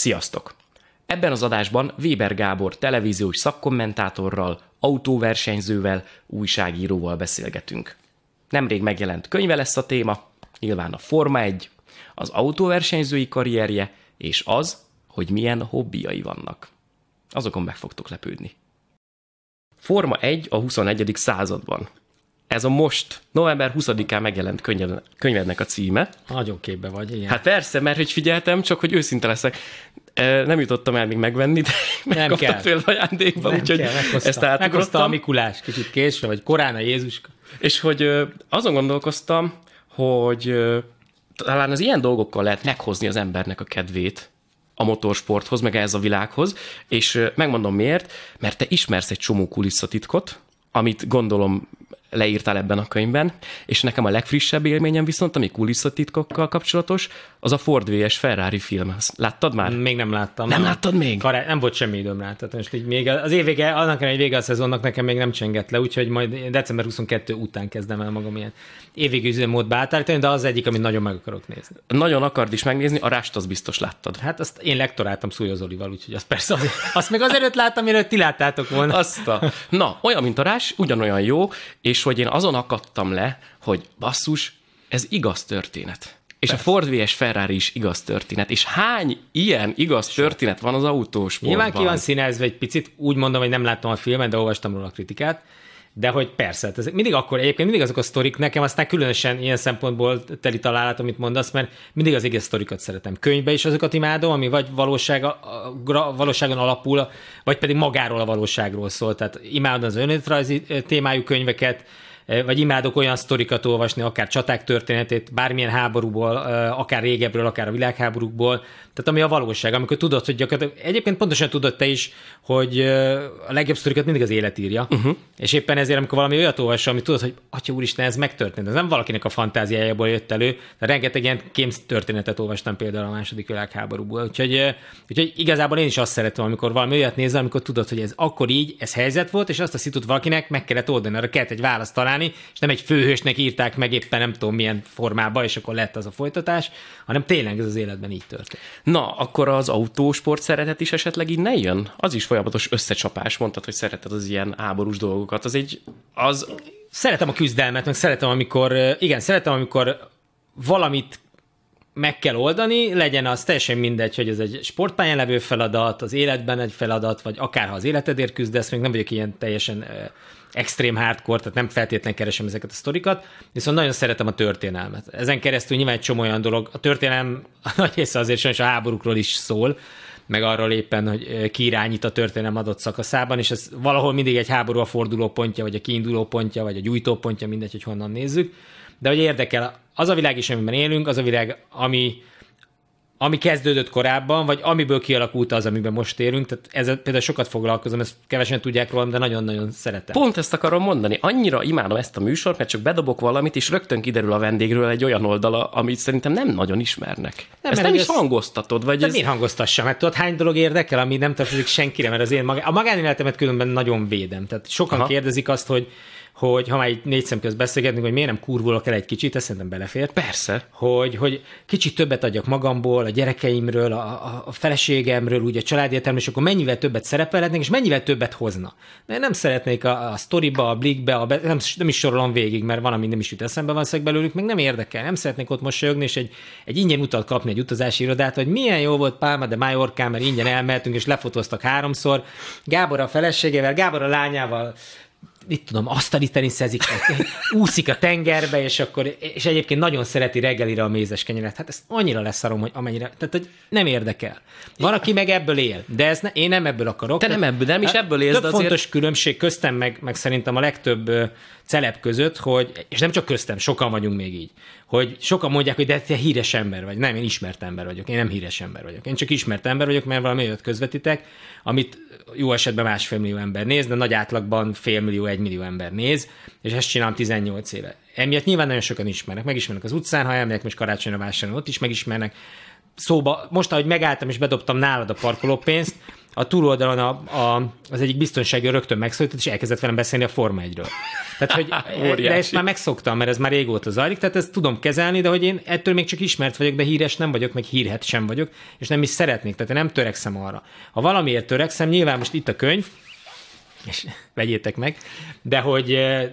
Sziasztok! Ebben az adásban Weber Gábor televíziós szakkommentátorral, autóversenyzővel, újságíróval beszélgetünk. Nemrég megjelent könyve lesz a téma, nyilván a Forma 1, az autóversenyzői karrierje, és az, hogy milyen hobbiai vannak. Azokon meg fogtok lepődni. Forma 1 a 21. században. Ez a most, november 20-án megjelent könyved, könyvednek a címe. Nagyon képbe vagy, igen. Hát persze, mert hogy figyeltem, csak hogy őszinte leszek. Nem jutottam el még megvenni, de megkaptam kell. tőle ajándékba, nem úgyhogy kell, meghozta, ezt meghozta a átugrottam. Mikulás, kicsit késve, vagy korán a Jézuska. És hogy azon gondolkoztam, hogy talán az ilyen dolgokkal lehet meghozni az embernek a kedvét a motorsporthoz, meg ez a világhoz, és megmondom miért, mert te ismersz egy csomó kulisszatitkot, amit gondolom leírtál ebben a könyvben, és nekem a legfrissebb élményem viszont, ami kulisszatitkokkal kapcsolatos, az a Ford vs. Ferrari film. Azt láttad már? Még nem láttam. Nem láttad még? Kará- nem volt semmi időm rá. Tehát most így még az év vége, annak egy vége a szezonnak nekem még nem csengett le, úgyhogy majd december 22 után kezdem el magam ilyen évvégi üzemmódba átállítani, de az egyik, amit nagyon meg akarok nézni. Nagyon akard is megnézni, a rást az biztos láttad. Hát azt én lektoráltam Szújó Zolival, úgyhogy azt persze, azért, azt még azért láttam, mielőtt ti láttátok volna. Azt a... Na, olyan, mint a rás, ugyanolyan jó, és hogy én azon akadtam le, hogy basszus, ez igaz történet. És Persze. a Ford vs. Ferrari is igaz történet. És hány ilyen igaz történet van az autósportban? Nyilván ki van színezve egy picit, úgy mondom, hogy nem láttam a filmet, de olvastam róla a kritikát, de hogy persze, hát ez mindig akkor, egyébként mindig azok a sztorik, nekem aztán különösen ilyen szempontból teli találat, amit mondasz, mert mindig az egész sztorikat szeretem. Könyvbe is azokat imádom, ami vagy valóság, a, a, valóságon alapul, vagy pedig magáról a valóságról szól. Tehát imádom az önéletrajzi témájú könyveket, vagy imádok olyan sztorikat olvasni, akár csaták történetét, bármilyen háborúból, akár régebről, akár a világháborúkból, tehát ami a valóság, amikor tudod, hogy gyakorlatilag, egyébként pontosan tudod te is, hogy a legjobb sztorikat mindig az élet írja, uh-huh. és éppen ezért, amikor valami olyat olvasol, ami tudod, hogy atya úristen, ez megtörtént, ez nem valakinek a fantáziájából jött elő, de rengeteg ilyen kémsz történetet olvastam például a második világháborúból, úgyhogy, úgyhogy igazából én is azt szeretem, amikor valami olyat nézel, amikor tudod, hogy ez akkor így, ez helyzet volt, és azt a szitut valakinek meg kellett oldani, arra kellett egy választ találni, és nem egy főhősnek írták meg éppen nem tudom milyen formába, és akkor lett az a folytatás, hanem tényleg ez az életben így történt. Na, akkor az autósport szeretet is esetleg innen jön? Az is folyamatos összecsapás, mondtad, hogy szereted az ilyen háborús dolgokat. Az egy, az... Szeretem a küzdelmet, meg szeretem, amikor, igen, szeretem, amikor valamit meg kell oldani, legyen az teljesen mindegy, hogy ez egy sportpályán levő feladat, az életben egy feladat, vagy akár ha az életedért küzdesz, még nem vagyok ilyen teljesen extrém hardcore, tehát nem feltétlenül keresem ezeket a sztorikat, viszont nagyon szeretem a történelmet. Ezen keresztül nyilván egy csomó olyan dolog, a történelem a nagy része azért sajnos a háborúkról is szól, meg arról éppen, hogy ki irányít a történelem adott szakaszában, és ez valahol mindig egy háború a forduló pontja, vagy a kiinduló pontja, vagy a gyújtó pontja, mindegy, hogy honnan nézzük. De hogy érdekel, az a világ is, amiben élünk, az a világ, ami, ami kezdődött korábban, vagy amiből kialakult az, amiben most élünk. Tehát ezzel például sokat foglalkozom, ezt kevesen tudják rólam, de nagyon-nagyon szeretem. Pont ezt akarom mondani. Annyira imádom ezt a műsort, mert csak bedobok valamit, és rögtön kiderül a vendégről egy olyan oldala, amit szerintem nem nagyon ismernek. Nem, ezt nem is ezt... hangoztatod, vagy de ez... miért hangoztassam? Mert tudod, hány dolog érdekel, ami nem tartozik senkire, mert az én maga... a magánéletemet különben nagyon védem. Tehát sokan Aha. kérdezik azt, hogy hogy ha már így négy szem közt beszélgetünk, hogy miért nem kurvulok el egy kicsit, ez szerintem belefér. Persze. Hogy, hogy kicsit többet adjak magamból, a gyerekeimről, a, a, a feleségemről, ugye a családértelmről, és akkor mennyivel többet szerepelhetnék, és mennyivel többet hozna. De nem szeretnék a, a sztoriba, a blikbe, a be, nem, nem, is sorolom végig, mert van, ami nem is jut eszembe van szeg belőlük, meg nem érdekel. Nem szeretnék ott mosolyogni, és egy, egy ingyen utat kapni egy utazási irodát, hogy milyen jó volt Pálma de Majorkán, mert ingyen elmehetünk, és lefotóztak háromszor. Gábor a feleségével, Gábor a lányával mit tudom, asztali teniszezik, úszik a tengerbe, és akkor, és egyébként nagyon szereti reggelire a mézes kenyeret. Hát ezt annyira leszarom, hogy amennyire, tehát hogy nem érdekel. Van, aki meg ebből él, de ez ne, én nem ebből akarok. Te nem ebből, nem is ebből élsz, Több azért... fontos különbség köztem, meg, meg szerintem a legtöbb celeb között, hogy, és nem csak köztem, sokan vagyunk még így, hogy sokan mondják, hogy de te híres ember vagy. Nem, én ismert ember vagyok, én nem híres ember vagyok. Én csak ismert ember vagyok, mert valami olyat közvetítek, amit jó esetben másfél millió ember néz, de nagy átlagban fél millió, egy millió ember néz, és ezt csinálom 18 éve. Emiatt nyilván nagyon sokan ismernek. Megismernek az utcán, ha elmegyek most karácsonyra vásárolni, ott is megismernek. Szóba, most, ahogy megálltam és bedobtam nálad a parkolópénzt, a túloldalon a, a, az egyik biztonsági rögtön megszólított, és elkezdett velem beszélni a Forma 1-ről. Tehát, hogy, de ezt már megszoktam, mert ez már régóta zajlik, tehát ezt tudom kezelni, de hogy én ettől még csak ismert vagyok, de híres nem vagyok, meg hírhet sem vagyok, és nem is szeretnék, tehát én nem törekszem arra. Ha valamiért törekszem, nyilván most itt a könyv, és vegyétek meg, de hogy,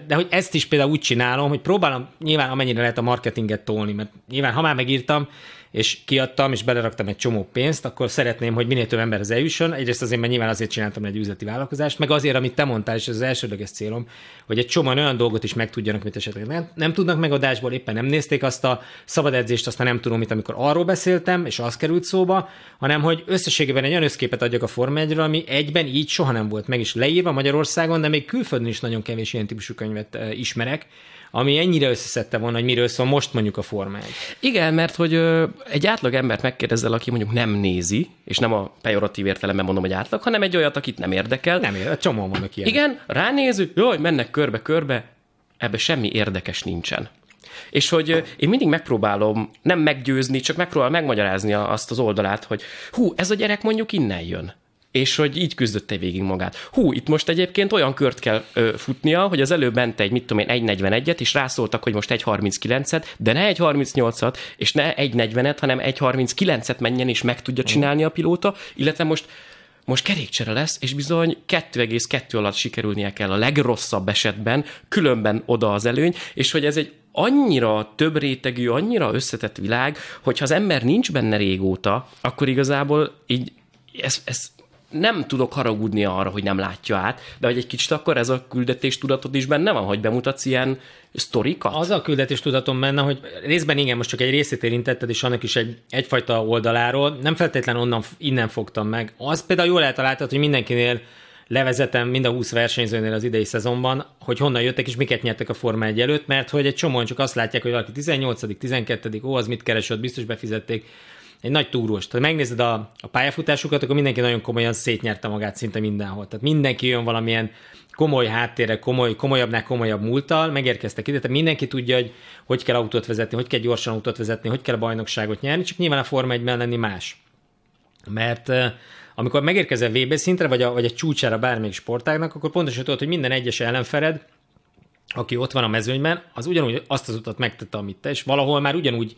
de hogy ezt is például úgy csinálom, hogy próbálom nyilván amennyire lehet a marketinget tolni, mert nyilván ha már megírtam, és kiadtam, és beleraktam egy csomó pénzt, akkor szeretném, hogy minél több emberhez eljusson. Egyrészt azért, mert nyilván azért csináltam egy üzleti vállalkozást, meg azért, amit te mondtál, és ez az elsődleges célom, hogy egy csomó olyan dolgot is megtudjanak, amit esetleg nem, nem tudnak megadásból, éppen nem nézték azt a szabad edzést, aztán nem tudom, mit, amikor arról beszéltem, és az került szóba, hanem hogy összességében egy olyan összképet adjak a Forma 1 ami egyben így soha nem volt meg is leírva Magyarországon, de még külföldön is nagyon kevés ilyen típusú könyvet ismerek, ami ennyire összeszedte volna, hogy miről szól most mondjuk a Forma 1. Igen, mert hogy ö, egy átlag embert megkérdezel, aki mondjuk nem nézi, és nem a pejoratív értelemben mondom, hogy átlag, hanem egy olyat, akit nem érdekel. Nem érdekel, csomó vannak ilyen. Igen, ránéző, jaj, mennek körbe-körbe, ebbe semmi érdekes nincsen. És hogy én mindig megpróbálom nem meggyőzni, csak megpróbálom megmagyarázni azt az oldalát, hogy hú, ez a gyerek mondjuk innen jön és hogy így küzdötte végig magát. Hú, itt most egyébként olyan kört kell ö, futnia, hogy az előbb ment egy, mit tudom én, 1.41-et, és rászóltak, hogy most 1.39-et, de ne 1.38-at, és ne 1.40-et, hanem 1.39-et menjen, és meg tudja csinálni a pilóta, illetve most most kerékcsere lesz, és bizony 2,2 alatt sikerülnie kell a legrosszabb esetben, különben oda az előny, és hogy ez egy annyira több rétegű, annyira összetett világ, hogy ha az ember nincs benne régóta, akkor igazából így ez, ez nem tudok haragudni arra, hogy nem látja át, de hogy egy kicsit akkor ez a küldetés tudatod is benne van, hogy bemutatsz ilyen sztorikat? Az a küldetés tudatom benne, hogy részben igen, most csak egy részét érintetted, és annak is egy, egyfajta oldaláról, nem feltétlenül onnan, innen fogtam meg. Az például jól eltaláltad, hogy mindenkinél levezetem mind a 20 versenyzőnél az idei szezonban, hogy honnan jöttek és miket nyertek a Forma 1 előtt, mert hogy egy csomóan csak azt látják, hogy valaki 18 12 ó, az mit keresett, biztos befizették egy nagy túrós. Tehát megnézed a, a pályafutásukat, akkor mindenki nagyon komolyan szétnyerte magát szinte mindenhol. Tehát mindenki jön valamilyen komoly háttérre, komoly, komolyabbnál komolyabb múlttal, megérkeztek ide, tehát mindenki tudja, hogy hogy kell autót vezetni, hogy kell gyorsan autót vezetni, hogy kell bajnokságot nyerni, csak nyilván a Forma 1 lenni más. Mert amikor megérkezel VB szintre, vagy a, vagy a csúcsára bármelyik sportágnak, akkor pontosan tudod, hogy minden egyes ellenfeled, aki ott van a mezőnyben, az ugyanúgy azt az utat megtette, amit te, és valahol már ugyanúgy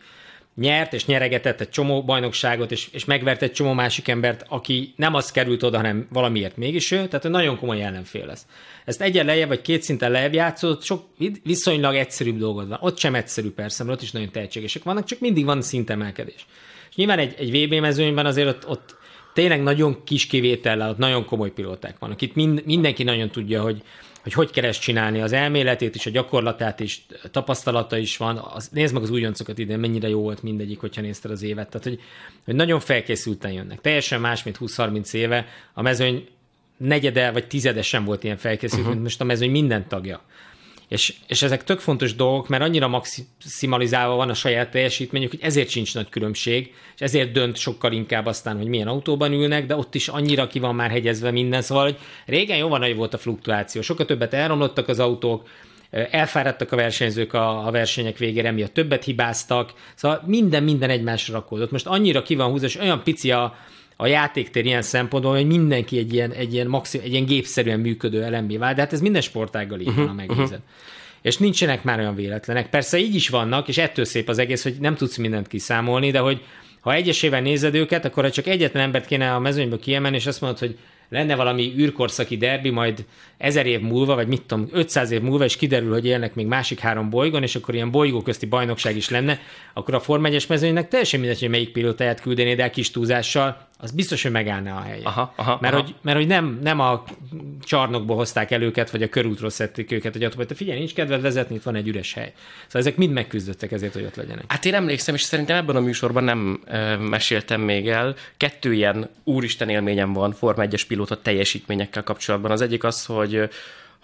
nyert és nyeregetett egy csomó bajnokságot, és, és megvert egy csomó másik embert, aki nem az került oda, hanem valamiért mégis ő, tehát nagyon komoly ellenfél lesz. Ezt egyen lejjebb, vagy két szinten lejjebb játszott, sok viszonylag egyszerűbb dolgod van. Ott sem egyszerű persze, mert ott is nagyon tehetségesek vannak, csak mindig van szintemelkedés. És nyilván egy, egy VB mezőnyben azért ott, ott tényleg nagyon kis kivétellel, nagyon komoly pilóták vannak. Itt mind, mindenki nagyon tudja, hogy, hogy hogy kell ezt csinálni, az elméletét is, a gyakorlatát is, tapasztalata is van. Az, nézd meg az újoncokat ide, mennyire jó volt mindegyik, hogyha nézted az évet. Tehát, hogy, hogy nagyon felkészülten jönnek. Teljesen más, mint 20-30 éve. A mezőny negyede vagy tizede sem volt ilyen felkészült, uh-huh. mint most a mezőny minden tagja. És, és ezek tök fontos dolgok, mert annyira maximalizálva van a saját teljesítményük, hogy ezért sincs nagy különbség, és ezért dönt sokkal inkább aztán, hogy milyen autóban ülnek, de ott is annyira ki van már hegyezve minden, szóval hogy régen jóval nagy volt a fluktuáció, sokkal többet elromlottak az autók, elfáradtak a versenyzők a, a versenyek végére, miatt többet hibáztak, szóval minden, minden egymásra rakódott. Most annyira ki van húzva, és olyan pici a, a játéktér ilyen szempontból, hogy mindenki egy ilyen, egy ilyen, maxim, egy ilyen gépszerűen működő elembé vált, de hát ez minden sportággal így van, ha megnézed. Uh-huh. És nincsenek már olyan véletlenek. Persze így is vannak, és ettől szép az egész, hogy nem tudsz mindent kiszámolni, de hogy ha egyesével nézed őket, akkor csak egyetlen embert kéne a mezőnyből kiemelni, és azt mondod, hogy lenne valami űrkorszaki derbi, majd ezer év múlva, vagy mit tudom, 500 év múlva, és kiderül, hogy élnek még másik három bolygón, és akkor ilyen bolygó közti bajnokság is lenne, akkor a Form 1 mezőnynek teljesen mindegy, hogy melyik pilótáját küldenéd el kis túlzással, az biztos, hogy megállna a helye. Aha, aha, mert, aha. Hogy, mert hogy nem, nem a csarnokból hozták el őket, vagy a körútról szedték őket, hogy ott, te figyelj, nincs kedved vezetni, itt van egy üres hely. Szóval ezek mind megküzdöttek ezért, hogy ott legyenek. Hát én emlékszem, és szerintem ebben a műsorban nem e, meséltem még el. Kettő ilyen úristen élményem van Forma 1-es pilóta teljesítményekkel kapcsolatban. Az egyik az, hogy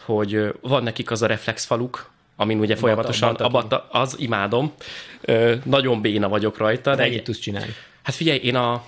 hogy van nekik az a reflexfaluk, amin ugye folyamatosan, abba, az imádom, Ö, nagyon béna vagyok rajta. De, de ennyit tudsz csinálni. Hát figyelj, én a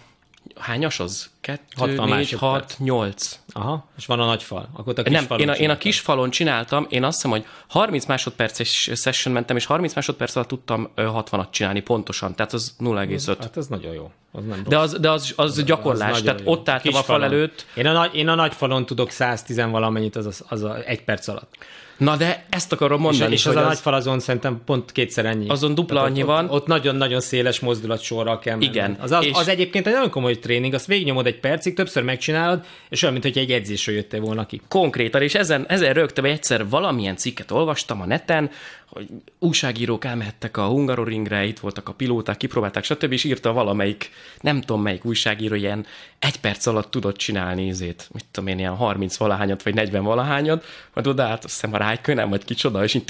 hányas az? Kettő, 60 négy, másodperc. hat, nyolc. Aha, és van a nagy fal. Akkor a kis Nem, falon én a, én a kis falon csináltam, én azt hiszem, hogy 30 másodperces session mentem, és 30 másodperc alatt tudtam ö, 60-at csinálni pontosan, tehát az 0,5. Hát az nagyon jó. Az nem De az, de az, az gyakorlás, nagyon tehát jó. ott álltam Kis a fal falon. előtt. Én a, nagy, én a nagy falon tudok 110 valamennyit, az, az, az a egy perc alatt. Na de ezt akarom És, mondani, és az hogy a az, nagy fal azon szerintem pont kétszer ennyi. Azon dupla Tehát annyi ott, van. Ott nagyon-nagyon széles mozdulatsorral kell menni. Igen, Az, az, és- az egyébként egy nagyon komoly tréning, azt végignyomod egy percig, többször megcsinálod, és olyan, mintha egy edzésről jöttél volna ki. konkrétan, és ezen, ezen rögtön egyszer valamilyen cikket olvastam a neten, hogy újságírók elmehettek a Hungaroringre, itt voltak a pilóták, kipróbálták, stb. és írta valamelyik, nem tudom melyik újságíró, ilyen egy perc alatt tudod csinálni izét, mit tudom én, ilyen 30 valahányat, vagy 40 valahányat, majd odaállt, azt hiszem a rájkönem, vagy kicsoda, és így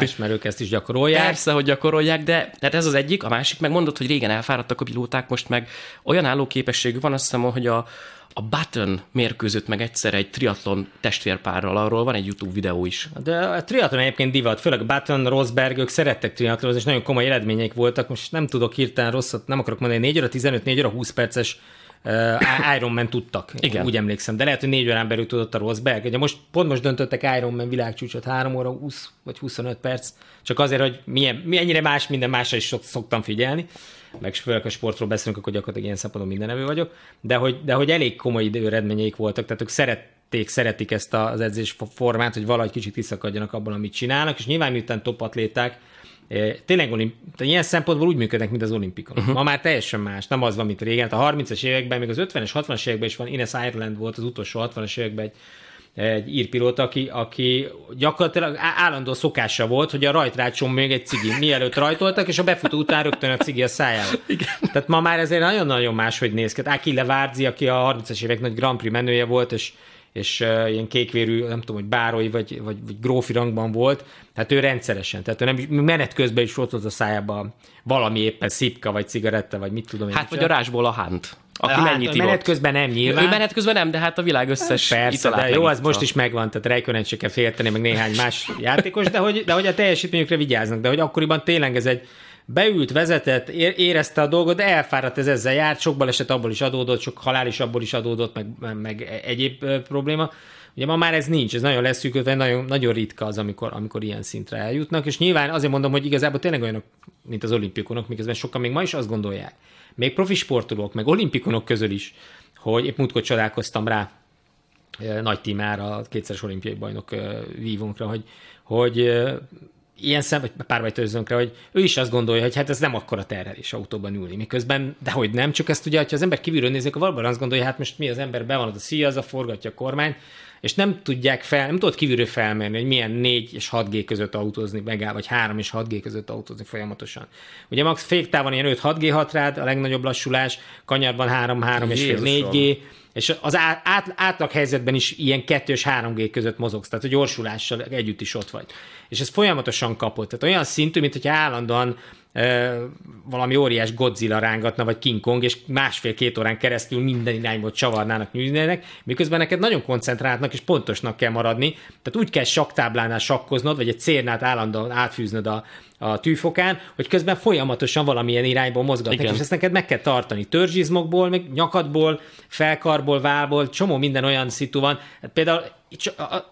Más, mert ők ezt is gyakorolják. Persze, hogy gyakorolják, de hát ez az egyik, a másik meg mondod, hogy régen elfáradtak a pilóták, most meg olyan állóképességű van, azt hiszem, hogy a, a Button mérkőzött meg egyszer egy triatlon testvérpárral, arról van egy YouTube videó is. De a triatlon egyébként divat, főleg Button, Rosberg, ők szerettek triatlonozni, és nagyon komoly eredményeik voltak, most nem tudok hirtelen rosszat, nem akarok mondani, 4 óra 15, 4 óra 20 perces uh, Ironman tudtak. Igen. Úgy emlékszem, de lehet, hogy 4 órán belül tudott a Rosberg. Ugye most, pont most döntöttek Ironman világcsúcsot 3 óra 20 vagy 25 perc, csak azért, hogy milyen, mennyire más, minden másra is szok- szoktam figyelni meg főleg a sportról beszélünk, akkor gyakorlatilag ilyen szempontból mindenevő vagyok, de hogy, de hogy elég komoly eredményeik voltak, tehát ők szerették, szeretik ezt az edzés formát, hogy valahogy kicsit kiszakadjanak abban, amit csinálnak, és nyilván miután top atléták, eh, tényleg olimp- tehát ilyen szempontból úgy működnek, mint az olimpikon. Uh-huh. Ma már teljesen más, nem az van, mint régen. A 30-as években, még az 50-es, 60-as években is van, Ines Ireland volt az utolsó 60-as években egy egy írpilóta, aki, aki gyakorlatilag állandó szokása volt, hogy a rajtrácson még egy cigi, mielőtt rajtoltak, és a befutó után rögtön a cigi a szájába. Igen. Tehát ma már ezért nagyon-nagyon máshogy néz ki. Achille Várzi, aki a 30-as évek nagy Grand Prix menője volt, és és uh, ilyen kékvérű, nem tudom, hogy bárói vagy, vagy, vagy grófi rangban volt, tehát ő rendszeresen, tehát ő nem, menet közben is ott volt a szájába valami éppen szipka, vagy cigaretta, vagy mit tudom én. Hát, vagy a rásból a Hunt, aki Hát, mennyit menet ivott. közben nem nyilván. Ő menet közben nem, de hát a világ összes Persze, italát de jó, az most is megvan, tehát Räikkönen se kell félteni, meg néhány más játékos, de hogy, de hogy a teljesítményükre vigyáznak, de hogy akkoriban tényleg ez egy beült, vezetett, érezte a dolgot, de elfáradt ez ezzel járt, sok baleset abból is adódott, sok halál is abból is adódott, meg, meg egyéb probléma. Ugye ma már ez nincs, ez nagyon leszűkülve, nagyon, nagyon ritka az, amikor, amikor ilyen szintre eljutnak, és nyilván azért mondom, hogy igazából tényleg olyanok, mint az olimpikonok, miközben sokan még ma is azt gondolják, még profi sportolók, meg olimpikonok közül is, hogy épp múltkor csodálkoztam rá, nagy tímára, a kétszeres olimpiai bajnok vívónkra, hogy, hogy ilyen szem, vagy párbajtőzőnkre, hogy ő is azt gondolja, hogy hát ez nem akkora terhelés autóban ülni, miközben, de hogy nem, csak ezt ugye, ha az ember kívülről nézi, akkor valóban azt gondolja, hát most mi az ember be van az a szíja, az a forgatja a kormány, és nem tudják fel, nem tudod kívülről felmérni, hogy milyen 4 és 6G között autózni, megáll, vagy 3 és 6G között autózni folyamatosan. Ugye max féktávon ilyen 5-6G hat rád, a legnagyobb lassulás, kanyarban 3-3 és fél Jézusom. 4G, és az át, át, átlag helyzetben is ilyen 2 és 3G között mozogsz, tehát a gyorsulással együtt is ott vagy. És ez folyamatosan kapott. Tehát olyan szintű, mint hogy állandóan ö, valami óriás Godzilla rángatna, vagy King Kong, és másfél-két órán keresztül minden irányból csavarnának, nyűjnének, miközben neked nagyon koncentráltnak és pontosnak kell maradni. Tehát úgy kell saktáblánál sakkoznod, vagy egy cérnát állandóan átfűznöd a, a tűfokán, hogy közben folyamatosan valamilyen irányból mozgatnak, Igen. és ezt neked meg kell tartani. Törzsizmokból, meg nyakadból, felkarból, válból, csomó minden olyan szitu van. Hát például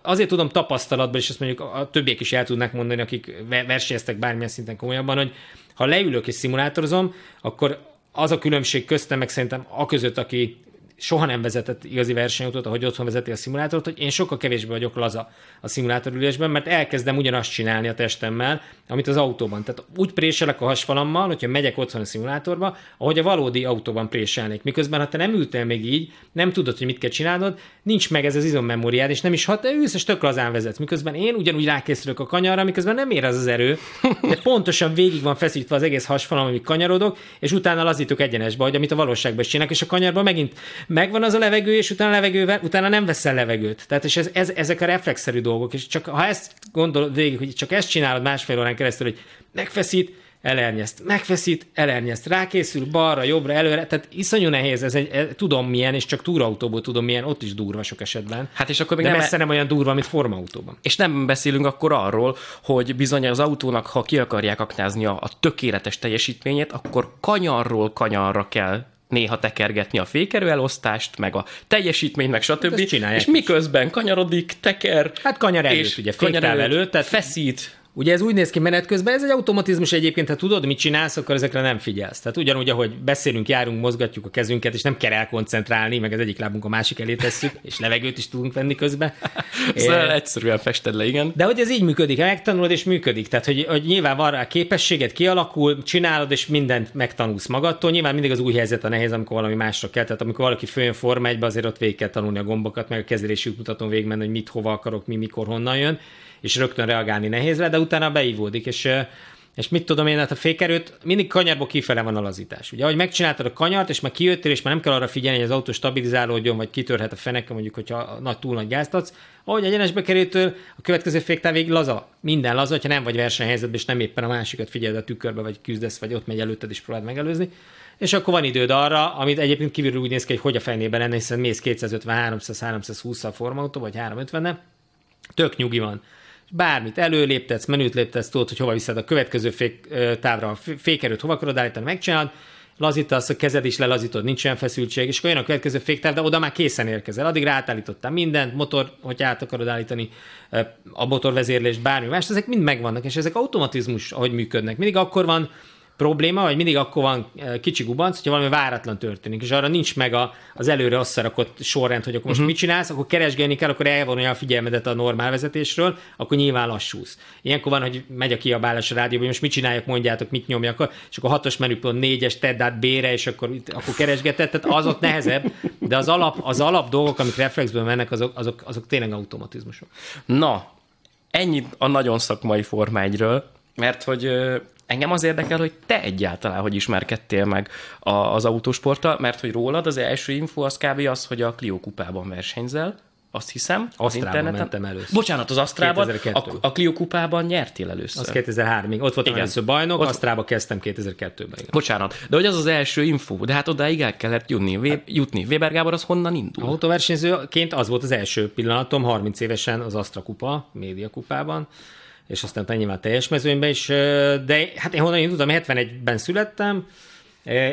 azért tudom tapasztalatból, és ezt mondjuk a többiek is el tudnak mondani, akik ve- versenyeztek bármilyen szinten komolyabban, hogy ha leülök és szimulátorozom, akkor az a különbség köztem, meg szerintem a között, aki soha nem vezetett igazi versenyautót, ahogy otthon vezeti a szimulátorot, hogy én sokkal kevésbé vagyok laza a szimulátorülésben, mert elkezdem ugyanazt csinálni a testemmel, amit az autóban. Tehát úgy préselek a hasfalammal, hogyha megyek otthon a szimulátorba, ahogy a valódi autóban préselnék. Miközben, ha te nem ültél még így, nem tudod, hogy mit kell csinálnod, nincs meg ez az izommemóriád, és nem is hat, ülsz, és tök lazán vezetsz. Miközben én ugyanúgy rákészülök a kanyarra, miközben nem ér az az erő, de pontosan végig van feszítve az egész hasfalam, amíg kanyarodok, és utána lazítok egyenesbe, hogy amit a valóságban is csinálok, és a kanyarban megint megvan az a levegő, és utána levegővel, utána nem veszel levegőt. Tehát és ez, ez, ezek a reflexzerű dolgok, és csak ha ezt gondolod végig, hogy csak ezt csinálod másfél órán keresztül, hogy megfeszít, elernyeszt, megfeszít, elernyeszt, rákészül balra, jobbra, előre, tehát iszonyú nehéz, ez egy, ez, tudom milyen, és csak túrautóból tudom milyen, ott is durva sok esetben. Hát és akkor még De nem, messze nem olyan durva, mint formautóban. És nem beszélünk akkor arról, hogy bizony az autónak, ha ki akarják aknázni a, a tökéletes teljesítményét, akkor kanyarról kanyarra kell néha tekergetni a fékerő elosztást, meg a teljesítményt, meg stb. ezt csinálják és miközben kanyarodik, teker, Hát kanyar előtt, és ugye, kanyar előtt, előtt, tehát- feszít, Ugye ez úgy néz ki menet közben, ez egy automatizmus egyébként, ha tudod, mit csinálsz, akkor ezekre nem figyelsz. Tehát ugyanúgy, ahogy beszélünk, járunk, mozgatjuk a kezünket, és nem kell elkoncentrálni, meg az egyik lábunk a másik elé tesszük, és levegőt is tudunk venni közben. szóval egyszerűen fested le, igen. De hogy ez így működik, megtanulod és működik. Tehát, hogy, hogy nyilván van rá képességed, kialakul, csinálod, és mindent megtanulsz magadtól. Nyilván mindig az új helyzet a nehéz, amikor valami másra kell. Tehát amikor valaki följön Forma 1 azért ott végig kell tanulni a gombokat, meg a kezelési útmutatón végigmenni, hogy mit, hova akarok, mi, mikor, honnan jön, és rögtön reagálni nehéz rá, de utána beívódik, és és mit tudom én, hát a fékerőt mindig kanyarból kifele van a lazítás. Ugye, ahogy megcsináltad a kanyart, és már kijöttél, és már nem kell arra figyelni, hogy az autó stabilizálódjon, vagy kitörhet a feneke, mondjuk, hogyha nagy, túl nagy gázt adsz. Ahogy egyenesbe kerültől, a következő féktávig laza. Minden laza, ha nem vagy versenyhelyzetben, és nem éppen a másikat figyeld a tükörbe, vagy küzdesz, vagy ott megy előtted, és próbáld megelőzni. És akkor van időd arra, amit egyébként kívülről úgy néz ki, hogy hogy a fejnében lenne, hiszen mész 250, 300, 320 a formautó, vagy 350 tök nyugi van. Bármit előléptetsz, menüt léptetsz, tudod, hogy hova viszed a következő fék, távra a fé- fékerőt, hova akarod állítani, megcsinálod, lazítasz, a kezed is lelazítod, nincs olyan feszültség, és akkor jön a következő féktáv, de oda már készen érkezel. Addig ráállítottál mindent, motor, hogy át akarod állítani, a motorvezérlést, bármi más, ezek mind megvannak, és ezek automatizmus, ahogy működnek. Mindig akkor van probléma, vagy mindig akkor van eh, kicsi gubanc, hogyha valami váratlan történik, és arra nincs meg a, az előre összerakott sorrend, hogy akkor most uh-huh. mit csinálsz, akkor keresgélni kell, akkor elvonja a figyelmedet a normál vezetésről, akkor nyilván lassúsz. Ilyenkor van, hogy megy a kiabálás a rádióban, hogy most mit csináljak, mondjátok, mit nyomjak, és akkor hatos menüpont négyes, tedd át B-re, és akkor, akkor keresgetett, tehát az ott nehezebb, de az alap, az alap dolgok, amik reflexből mennek, azok, azok, azok tényleg automatizmusok. Na, ennyit a nagyon szakmai Forma 1-ről, mert hogy engem az érdekel, hogy te egyáltalán hogy ismerkedtél meg a, az autósporttal, mert hogy rólad az első info az kb. az, hogy a Clio kupában versenyzel, azt hiszem. az Asztrában interneten. mentem először. Bocsánat, az Asztrában, 2002-ben. a, a Clio kupában nyertél először. Az 2003-ig. Ott voltam Igen. először bajnok, Ott-. Asztrába kezdtem 2002-ben. Igen. Bocsánat, de hogy az az első info, de hát odáig el kellett jutni. Vé, jutni. Weber Gábor az honnan indul? Autóversenyzőként az volt az első pillanatom, 30 évesen az Astra kupa, média kupában, és aztán utána nyilván teljes mezőnyben is, de hát én honnan indultam, 71-ben születtem, ö,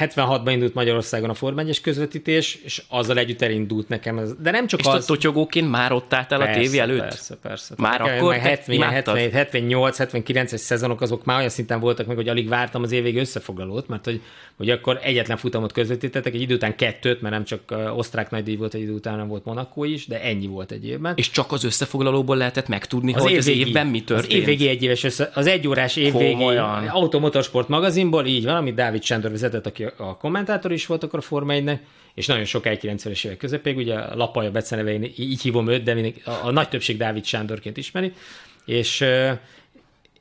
76-ban indult Magyarországon a Forma 1 közvetítés, és azzal együtt elindult nekem ez. De nem csak És az... totyogóként már ott álltál a tévé előtt? Persze, persze. Már Nekem akkor már te 70, imádtad? 77, 78, 79-es szezonok azok már olyan szinten voltak meg, hogy alig vártam az évvégi összefoglalót, mert hogy, hogy akkor egyetlen futamot közvetítettek, egy idő után kettőt, mert nem csak osztrák nagydíj volt, egy idő után nem volt Monaco is, de ennyi volt egy évben. És csak az összefoglalóból lehetett megtudni, hogy az évvégi- évben mi Az történt? évvégi egyéves össze, az egyórás évvégi Komolyan. Automotorsport magazinból, így van, amit Dávid Sándor vezetett, aki a kommentátor is volt akkor a Forma 1 és nagyon sokáig 90-es évek közepéig, ugye a Lapalja beceneve, én így hívom őt, de a, a nagy többség Dávid Sándorként ismeri, és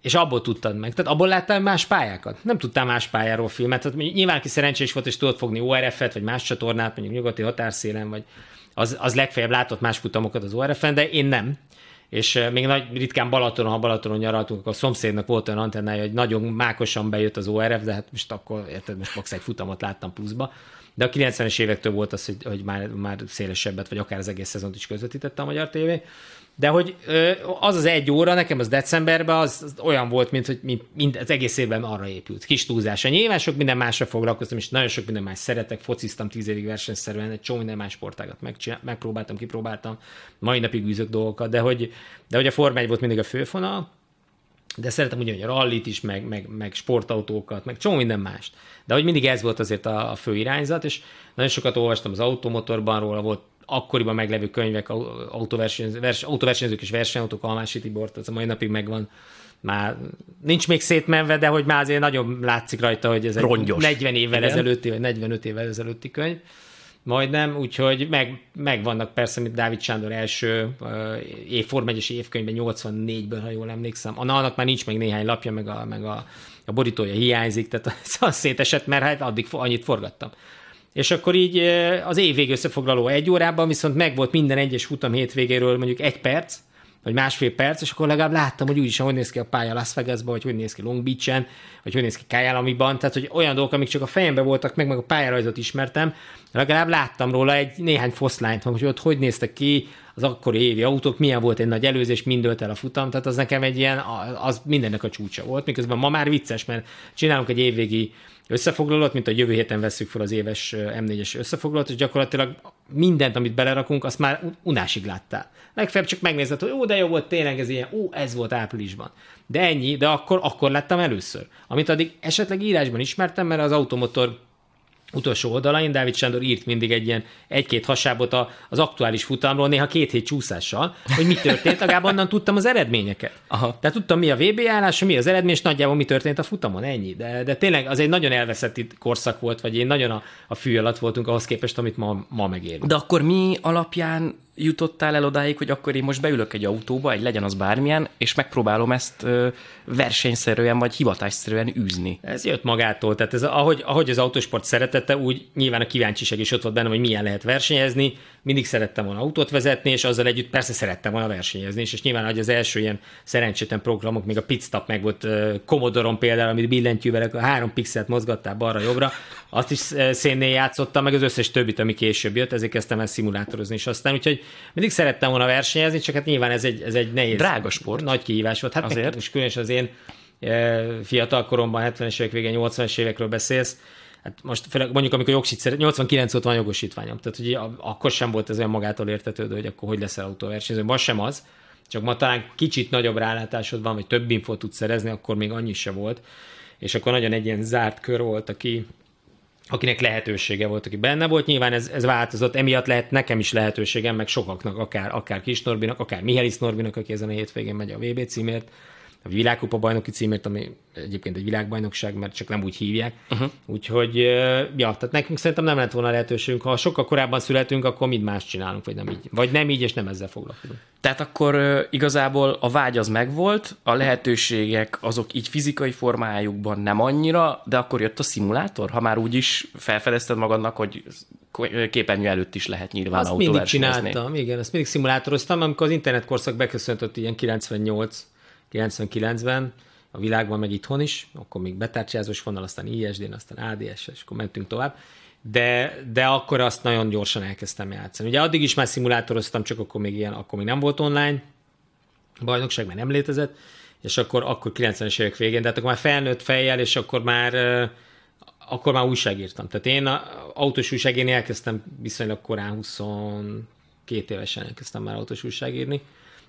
és abból tudtad meg. Tehát abból láttál más pályákat. Nem tudtál más pályáról filmet. Tehát nyilván, aki szerencsés volt, és tudott fogni ORF-et, vagy más csatornát, mondjuk nyugati határszélen, vagy az, az legfeljebb látott más futamokat az ORF-en, de én nem. És még nagy, ritkán Balatonon, ha Balatonon nyaraltunk, akkor a szomszédnak volt olyan antennája, hogy nagyon mákosan bejött az ORF, de hát most akkor, érted, most max egy futamot láttam pluszba. De a 90-es évektől volt az, hogy, hogy már, már szélesebbet, vagy akár az egész szezont is közvetítette a Magyar TV. De hogy az az egy óra, nekem az decemberben, az, az olyan volt, mint hogy mint az egész évben arra épült. Kis túlzása. Nyilván sok minden másra foglalkoztam, és nagyon sok minden más szeretek. Fociztam tíz évig versenyszerűen, egy csomó minden más sportágat megcsinál- megpróbáltam, kipróbáltam. Mai napig űzök dolgokat, de hogy, de hogy a Forma 1 volt mindig a főfonal, de szeretem ugyanúgy a rallit is, meg, meg, meg sportautókat, meg csomó minden mást. De hogy mindig ez volt azért a, a fő irányzat, és nagyon sokat olvastam az automotorban róla, volt akkoriban meglevő könyvek, au- autóversenyző, vers, autóversenyzők és versenyautók, Almási Tibort, az a mai napig megvan. Már nincs még szétmenve, de hogy már azért nagyon látszik rajta, hogy ez egy Rongyos. 40 évvel Igen. ezelőtti, vagy 45 évvel ezelőtti könyv. Majdnem, úgyhogy meg, megvannak persze, mint Dávid Sándor első uh, év, Form 1 évkönyvben 84-ből, ha jól emlékszem. A annak már nincs meg néhány lapja, meg a, meg a, a borítója hiányzik, tehát az, szétesett, mert hát addig annyit forgattam. És akkor így az évvég összefoglaló egy órában viszont megvolt minden egyes futam hétvégéről mondjuk egy perc, vagy másfél perc, és akkor legalább láttam, hogy úgyis hogy néz ki a pálya Las Vegasban, vagy hogy néz ki Long Beach-en, vagy hogy néz ki Kyalamiban, tehát hogy olyan dolgok, amik csak a fejembe voltak, meg meg a pályarajzot ismertem, legalább láttam róla egy néhány foszlányt, hogy ott hogy néztek ki az akkori évi autók, milyen volt egy nagy előzés, mind ölt el a futam, tehát az nekem egy ilyen, az mindennek a csúcsa volt, miközben ma már vicces, mert csinálunk egy évvégi összefoglalót, mint a jövő héten veszük fel az éves M4-es összefoglalót, és gyakorlatilag mindent, amit belerakunk, azt már unásig láttál. Legfeljebb csak megnézed, hogy ó, de jó volt, tényleg ez ilyen, ó, ez volt áprilisban. De ennyi, de akkor, akkor láttam először. Amit addig esetleg írásban ismertem, mert az automotor utolsó oldalain Dávid Sándor írt mindig egy ilyen egy-két hasábot az aktuális futamról, néha két hét csúszással, hogy mi történt, legalább onnan tudtam az eredményeket. Aha. Tehát tudtam, mi a VB állása, mi az eredmény, és nagyjából mi történt a futamon, ennyi. De, de tényleg az egy nagyon elveszett korszak volt, vagy én nagyon a, a fű alatt voltunk ahhoz képest, amit ma, ma megérünk. De akkor mi alapján jutottál el odáig, hogy akkor én most beülök egy autóba, egy legyen az bármilyen, és megpróbálom ezt ö, versenyszerűen vagy hivatásszerűen űzni. Ez jött magától, tehát ez, ahogy, ahogy az autósport szeretette, úgy nyilván a kíváncsiság is ott volt bennem, hogy milyen lehet versenyezni, mindig szerettem volna autót vezetni, és azzal együtt persze szerettem volna versenyezni, és, és nyilván hogy az első ilyen szerencsétlen programok, még a pitstop meg volt Commodore-on például, amit billentyűvel a három pixelt mozgattál balra-jobbra, azt is szénnél játszottam, meg az összes többit, ami később jött, ezért kezdtem el szimulátorozni, és aztán. Úgyhogy mindig szerettem volna versenyezni, csak hát nyilván ez egy, ez egy nehéz. Drága sport. Nagy kihívás volt. Hát azért. most különösen az én fiatal koromban, 70-es évek végén, 80-es évekről beszélsz, hát most főleg mondjuk, amikor jogsit szeret, 89 óta van jogosítványom, tehát hogy akkor sem volt ez olyan magától értetődő, hogy akkor hogy leszel autóversenyző, ma sem az, csak ma talán kicsit nagyobb rálátásod van, vagy több infót tudsz szerezni, akkor még annyi se volt, és akkor nagyon egy ilyen zárt kör volt, aki, akinek lehetősége volt, aki benne volt. Nyilván ez, ez változott, emiatt lehet nekem is lehetőségem, meg sokaknak, akár, akár Kis Norbinak, akár Mihály Norbinak, aki ezen a hétvégén megy a VB címért, a világkupa bajnoki címért, ami egyébként egy világbajnokság, mert csak nem úgy hívják. Uh-huh. Úgyhogy, ja, tehát nekünk szerintem nem lett volna lehetőségünk. Ha sokkal korábban születünk, akkor mind más csinálunk, vagy nem így. Vagy nem így, és nem ezzel foglalkozunk. Tehát akkor igazából a vágy az megvolt, a lehetőségek azok így fizikai formájukban nem annyira, de akkor jött a szimulátor, ha már úgy is felfedezted magadnak, hogy képernyő előtt is lehet nyilván Azt mindig csináltam, igen, ezt mindig szimulátoroztam, amikor az internetkorszak beköszöntött ilyen 98 99-ben, a világban, meg itthon is, akkor még betárcsázós vonal, aztán ISD-n, aztán ADS, és akkor mentünk tovább. De, de akkor azt nagyon gyorsan elkezdtem játszani. Ugye addig is már szimulátoroztam, csak akkor még ilyen, akkor még nem volt online, a bajnokság már nem létezett, és akkor, akkor 90-es évek végén, de hát akkor már felnőtt fejjel, és akkor már akkor már újságírtam. Tehát én a, autós újságírni elkezdtem viszonylag korán, 22 évesen elkezdtem már autós újságírni,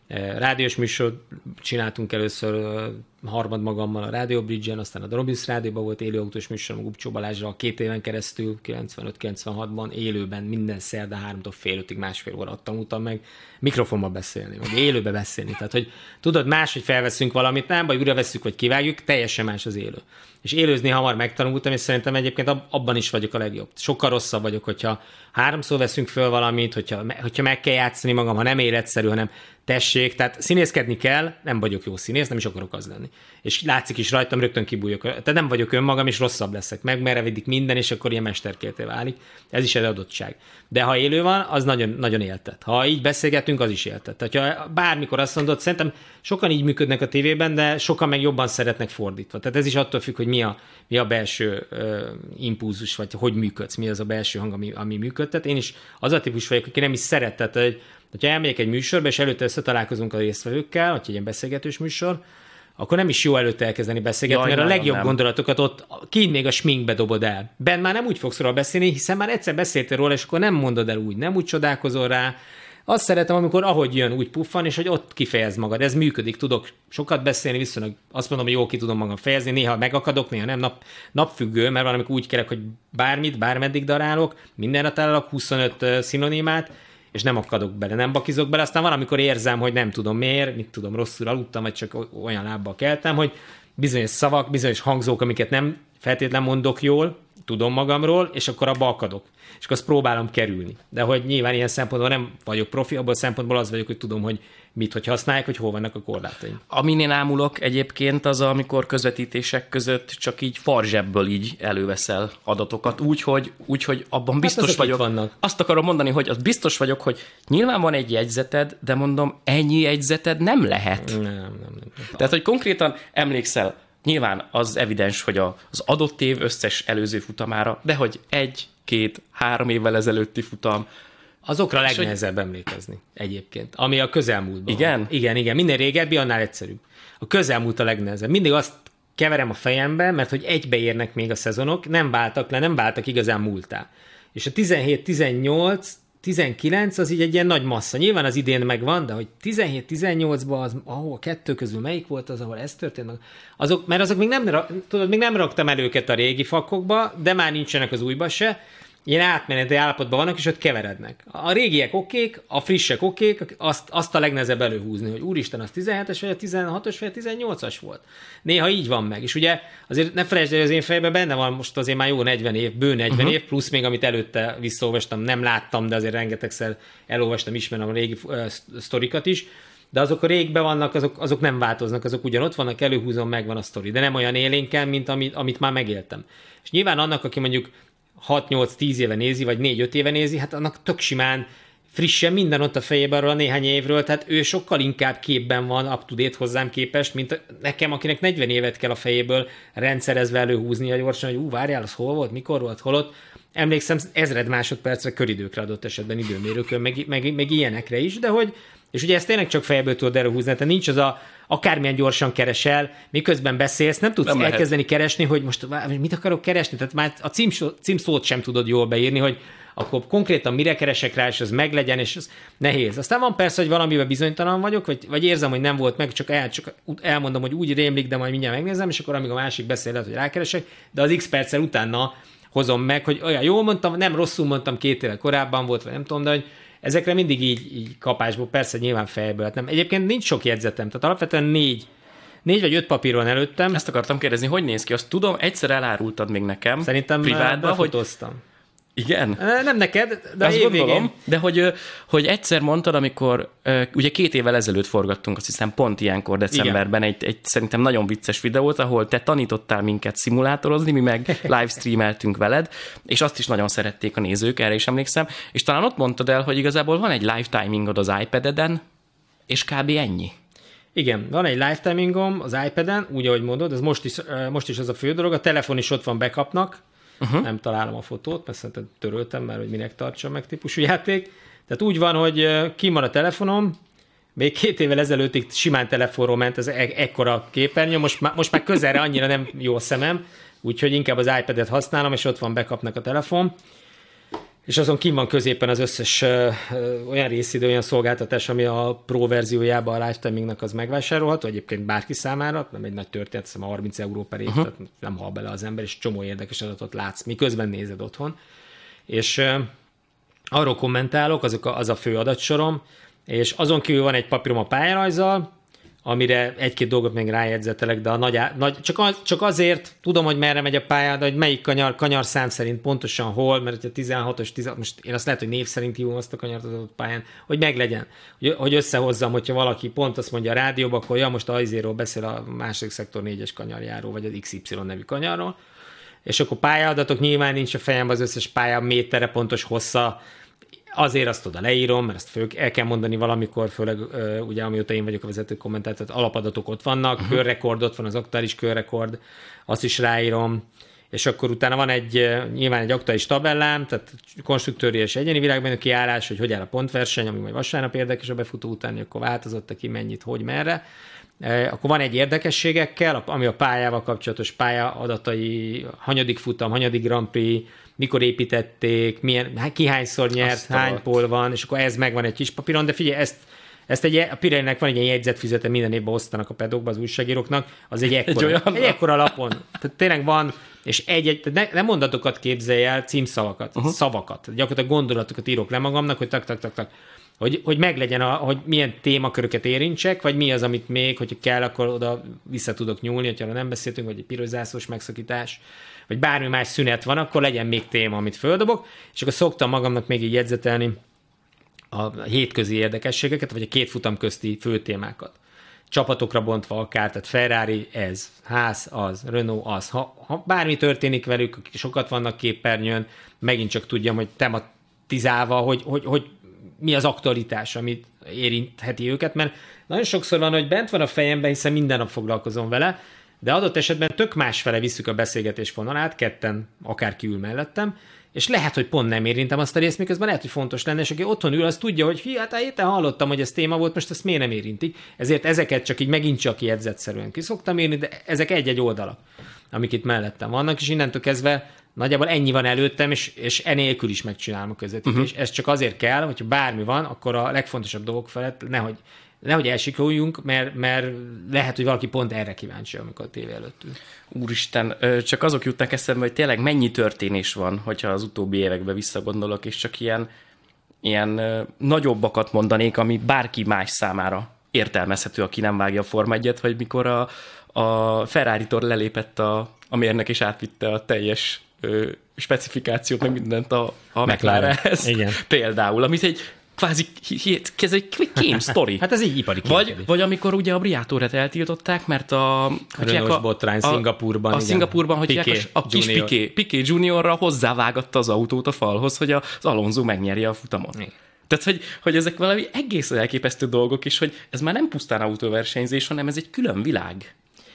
rádiós műsor csináltunk először harmad magammal a Radio Bridge-en, aztán a Drobis Rádióban volt élő autós műsor, a Gubcsó Balázsra két éven keresztül, 95-96-ban élőben minden szerda háromtól fél ötig másfél óra tanultam meg mikrofonba beszélni, vagy élőbe beszélni. Tehát, hogy tudod, más, hogy felveszünk valamit, nem vagy újra veszük, vagy kivágjuk, teljesen más az élő. És élőzni hamar megtanultam, és szerintem egyébként abban is vagyok a legjobb. Sokkal rosszabb vagyok, hogyha háromszor veszünk föl valamit, hogyha, hogyha meg kell játszani magam, ha nem életszerű, hanem tessék, tehát színészkedni kell, nem vagyok jó színész, nem is akarok az lenni. És látszik is rajtam, rögtön kibújok. Tehát nem vagyok önmagam, és rosszabb leszek. Megmerevedik minden, és akkor ilyen mesterkélté válik. Ez is egy adottság. De ha élő van, az nagyon, nagyon éltet. Ha így beszélgetünk, az is éltet. Tehát ha bármikor azt mondod, szerintem sokan így működnek a tévében, de sokan meg jobban szeretnek fordítva. Tehát ez is attól függ, hogy mi a, mi a belső uh, impulzus, vagy hogy működsz, mi az a belső hang, ami, ami működtet. Én is az a típus vagyok, aki nem is szeretett, hogy hogyha elmegyek egy műsorba, és előtte összetalálkozunk a résztvevőkkel, vagy egy ilyen beszélgetős műsor, akkor nem is jó előtte elkezdeni beszélgetni, Jaj, mert a legjobb nem. gondolatokat ott kint még a sminkbe dobod el. Ben már nem úgy fogsz róla beszélni, hiszen már egyszer beszéltél róla, és akkor nem mondod el úgy, nem úgy csodálkozol rá. Azt szeretem, amikor ahogy jön, úgy puffan, és hogy ott kifejez magad. Ez működik, tudok sokat beszélni, viszonylag azt mondom, hogy jó ki tudom magam fejezni, néha megakadok, néha nem nap, napfüggő, mert valamikor úgy kerek, hogy bármit, bármeddig darálok, mindenre találok 25 szinonimát, és nem akadok bele, nem bakizok bele, aztán valamikor érzem, hogy nem tudom miért, mit tudom, rosszul aludtam, vagy csak olyan lábbal keltem, hogy bizonyos szavak, bizonyos hangzók, amiket nem feltétlen mondok jól, tudom magamról, és akkor abba akadok. És akkor azt próbálom kerülni. De hogy nyilván ilyen szempontból nem vagyok profi, abban a szempontból az vagyok, hogy tudom, hogy mit, hogy használják, hogy hol vannak a korlátaim. Amin én ámulok egyébként az, amikor közvetítések között csak így farzsebből így előveszel adatokat, úgy, hogy, úgy, hogy abban hát biztos hát vagyok. Vannak. Azt akarom mondani, hogy az biztos vagyok, hogy nyilván van egy jegyzeted, de mondom, ennyi jegyzeted nem lehet. Nem, nem, nem. nem. Tehát, hogy konkrétan emlékszel, nyilván az evidens, hogy az adott év összes előző futamára, de hogy egy, két, három évvel ezelőtti futam, Azokra a legnehezebb hogy... emlékezni egyébként, ami a közelmúltban. Igen? Igen, igen. Minden régebbi, annál egyszerűbb. A közelmúlt a legnehezebb. Mindig azt keverem a fejembe, mert hogy egybeérnek még a szezonok, nem váltak le, nem váltak igazán múltá. És a 17-18 19 az így egy ilyen nagy massza. Nyilván az idén megvan, de hogy 17-18-ban az, ahol kettő közül melyik volt az, ahol ez történt? Azok, mert azok még nem, tudod, még nem raktam el őket a régi fakokba, de már nincsenek az újba se, ilyen átmeneti állapotban vannak, és ott keverednek. A régiek okék, a frissek okék, azt, azt a legnehezebb előhúzni, hogy úristen, az 17-es, vagy a 16-os, vagy a 18-as volt. Néha így van meg. És ugye azért ne felejtsd, hogy az én fejemben benne van most azért már jó 40 év, bő 40 uh-huh. év, plusz még amit előtte visszaolvastam, nem láttam, de azért rengetegszer elolvastam, ismerem a régi uh, sztorikat is, de azok a régben vannak, azok, azok nem változnak, azok ugyanott vannak, előhúzom, megvan a sztori, de nem olyan élénken, mint amit, amit már megéltem. És nyilván annak, aki mondjuk 6-8-10 éve nézi, vagy 4-5 éve nézi, hát annak tök simán frissen minden ott a fejében arról a néhány évről, tehát ő sokkal inkább képben van up to date hozzám képest, mint nekem, akinek 40 évet kell a fejéből rendszerezve előhúzni a gyorsan, hogy ú, várjál, az hol volt, mikor volt, holott. Emlékszem, ezred másodpercre köridőkre adott esetben időmérőkön, meg, meg, meg ilyenekre is, de hogy és ugye ezt tényleg csak fejből tudod előhúzni, tehát nincs az a akármilyen gyorsan keresel, miközben beszélsz, nem tudsz nem elkezdeni lehet. keresni, hogy most mit akarok keresni, tehát már a címszót sem tudod jól beírni, hogy akkor konkrétan mire keresek rá, és az meglegyen, és ez nehéz. Aztán van persze, hogy valamiben bizonytalan vagyok, vagy, vagy érzem, hogy nem volt meg, csak, el, csak elmondom, hogy úgy rémlik, de majd mindjárt megnézem, és akkor amíg a másik beszél, lehet, hogy rákeresek, de az x perccel utána hozom meg, hogy olyan jól mondtam, nem rosszul mondtam, két éve korábban volt, vagy nem tudom, de hogy ezekre mindig így, így kapásból, persze nyilván fejből. Hát nem. Egyébként nincs sok jegyzetem, tehát alapvetően négy négy vagy öt papír van előttem. Ezt akartam kérdezni, hogy néz ki? Azt tudom, egyszer elárultad még nekem. Szerintem privátban, hogy igen? Nem neked, de Azt gondolom, de hogy, hogy egyszer mondtad, amikor ugye két évvel ezelőtt forgattunk, azt hiszem pont ilyenkor decemberben egy, egy szerintem nagyon vicces videót, ahol te tanítottál minket szimulátorozni, mi meg livestreameltünk veled, és azt is nagyon szerették a nézők, erre is emlékszem, és talán ott mondtad el, hogy igazából van egy live timingod az iPad-eden, és kb. ennyi. Igen, van egy lifetimingom az iPad-en, úgy, ahogy mondod, ez most is, most is az a fő dolog, a telefon is ott van backupnak, uh-huh. nem találom a fotót, mert szerintem töröltem, mert hogy minek tartsa meg típusú játék. Tehát úgy van, hogy van a telefonom, még két évvel ezelőttig simán telefonról ment ez e- ekkora képernyő, most már, most már közelre annyira nem jó szemem, úgyhogy inkább az iPad-et használom, és ott van bekapnak a telefon és azon kim van középen az összes ö, ö, olyan részidő, olyan szolgáltatás, ami a Pro verziójában a Lifetimingnak az megvásárolható, egyébként bárki számára, nem egy nagy történet, hiszem 30 euró per év, uh-huh. tehát nem hal bele az ember, és csomó érdekes adatot látsz, miközben nézed otthon. És ö, arról kommentálok, azok a, az a fő adatsorom, és azon kívül van egy papírom a pályarajzzal, amire egy-két dolgot még rájegyzetelek, de a nagy, nagy csak, az, csak azért tudom, hogy merre megy a pálya, de hogy melyik kanyar, kanyar szám szerint pontosan hol, mert a 16-os, 16, most én azt lehet, hogy név szerint hívom azt a kanyart az adott pályán, hogy meglegyen, hogy, hogy összehozzam, hogyha valaki pont azt mondja a rádióban, akkor ja, most a Aizéról beszél a második szektor négyes kanyarjáról, vagy az XY nevű kanyarról, és akkor pályaadatok nyilván nincs a fejemben az összes pálya méterre pontos hossza, azért azt oda leírom, mert ezt föl, el kell mondani valamikor, főleg ugye amióta én vagyok a vezető kommentátor, alapadatok ott vannak, uh-huh. körrekord ott van, az aktuális körrekord, azt is ráírom, és akkor utána van egy, nyilván egy aktuális tabellám, tehát konstruktőri és egyéni világban kiállás, hogy hogy áll a pontverseny, ami majd vasárnap érdekes a befutó után, akkor változott ki mennyit, hogy merre. Akkor van egy érdekességekkel, ami a pályával kapcsolatos pálya adatai, hanyadik futam, hanyadik Grand Prix, mikor építették, milyen, hát ki hányszor nyert, Azt hány pol van, és akkor ez megvan egy kis papíron, de figyelj, ezt ezt egy, a Pirellinek van egy ilyen jegyzetfüzete, minden évben osztanak a pedokba az újságíróknak, az egy ekkora, egy, olyan egy ekkora lapon. Tehát tényleg van, és egy, egy ne, nem mondatokat képzelj el, címszavakat, uh-huh. szavakat. Gyakorlatilag gondolatokat írok le magamnak, hogy tak, tak, tak, tak. Hogy, hogy meglegyen, a, hogy milyen témaköröket érintsek, vagy mi az, amit még, hogyha kell, akkor oda vissza tudok nyúlni, hogyha nem beszéltünk, vagy egy piros megszakítás vagy bármi más szünet van, akkor legyen még téma, amit földobok, és akkor szoktam magamnak még így jegyzetelni a hétközi érdekességeket, vagy a két futam közti főtémákat. Csapatokra bontva akár, tehát Ferrari ez, ház az, Renault az. Ha, ha bármi történik velük, sokat vannak képernyőn, megint csak tudjam, hogy tematizálva, hogy, hogy, hogy mi az aktualitás, amit érintheti őket, mert nagyon sokszor van, hogy bent van a fejemben, hiszen minden nap foglalkozom vele, de adott esetben tök másfele visszük a beszélgetés vonalát, ketten akár kiül mellettem, és lehet, hogy pont nem érintem azt a részt, miközben lehet, hogy fontos lenne, és aki otthon ül, az tudja, hogy hi, hát héten hallottam, hogy ez téma volt, most ezt miért nem érintik. Ezért ezeket csak így megint csak jegyzetszerűen ki szoktam írni, de ezek egy-egy oldalak, amik itt mellettem vannak, és innentől kezdve nagyjából ennyi van előttem, és, és enélkül is megcsinálom a közvetítést. Uh-huh. Ez csak azért kell, hogyha bármi van, akkor a legfontosabb dolgok felett nehogy, nehogy elsikoljunk, mert, mert lehet, hogy valaki pont erre kíváncsi, amikor a tévé előtt ül. Úristen, csak azok jutnak eszembe, hogy tényleg mennyi történés van, hogyha az utóbbi években visszagondolok, és csak ilyen, ilyen nagyobbakat mondanék, ami bárki más számára értelmezhető, aki nem vágja a Form 1 hogy mikor a, a Ferrari-tól lelépett a, a mérnek és átvitte a teljes ö, specifikációt, meg mindent a, a McLarenhez. Igen. Például, amit egy kvázi ez egy kém sztori. hát ez így ipari vagy, vagy amikor ugye a Briátorát eltiltották, mert a... a botrány a, Szingapurban. A, a Szingapurban, hogy Piqué, a, a kis Junior. Piqué, Piqué Juniorra hozzávágatta az autót a falhoz, hogy az Alonso megnyerje a futamot. Igen. Tehát, hogy, hogy ezek valami egészen elképesztő dolgok is, hogy ez már nem pusztán autóversenyzés, hanem ez egy külön világ.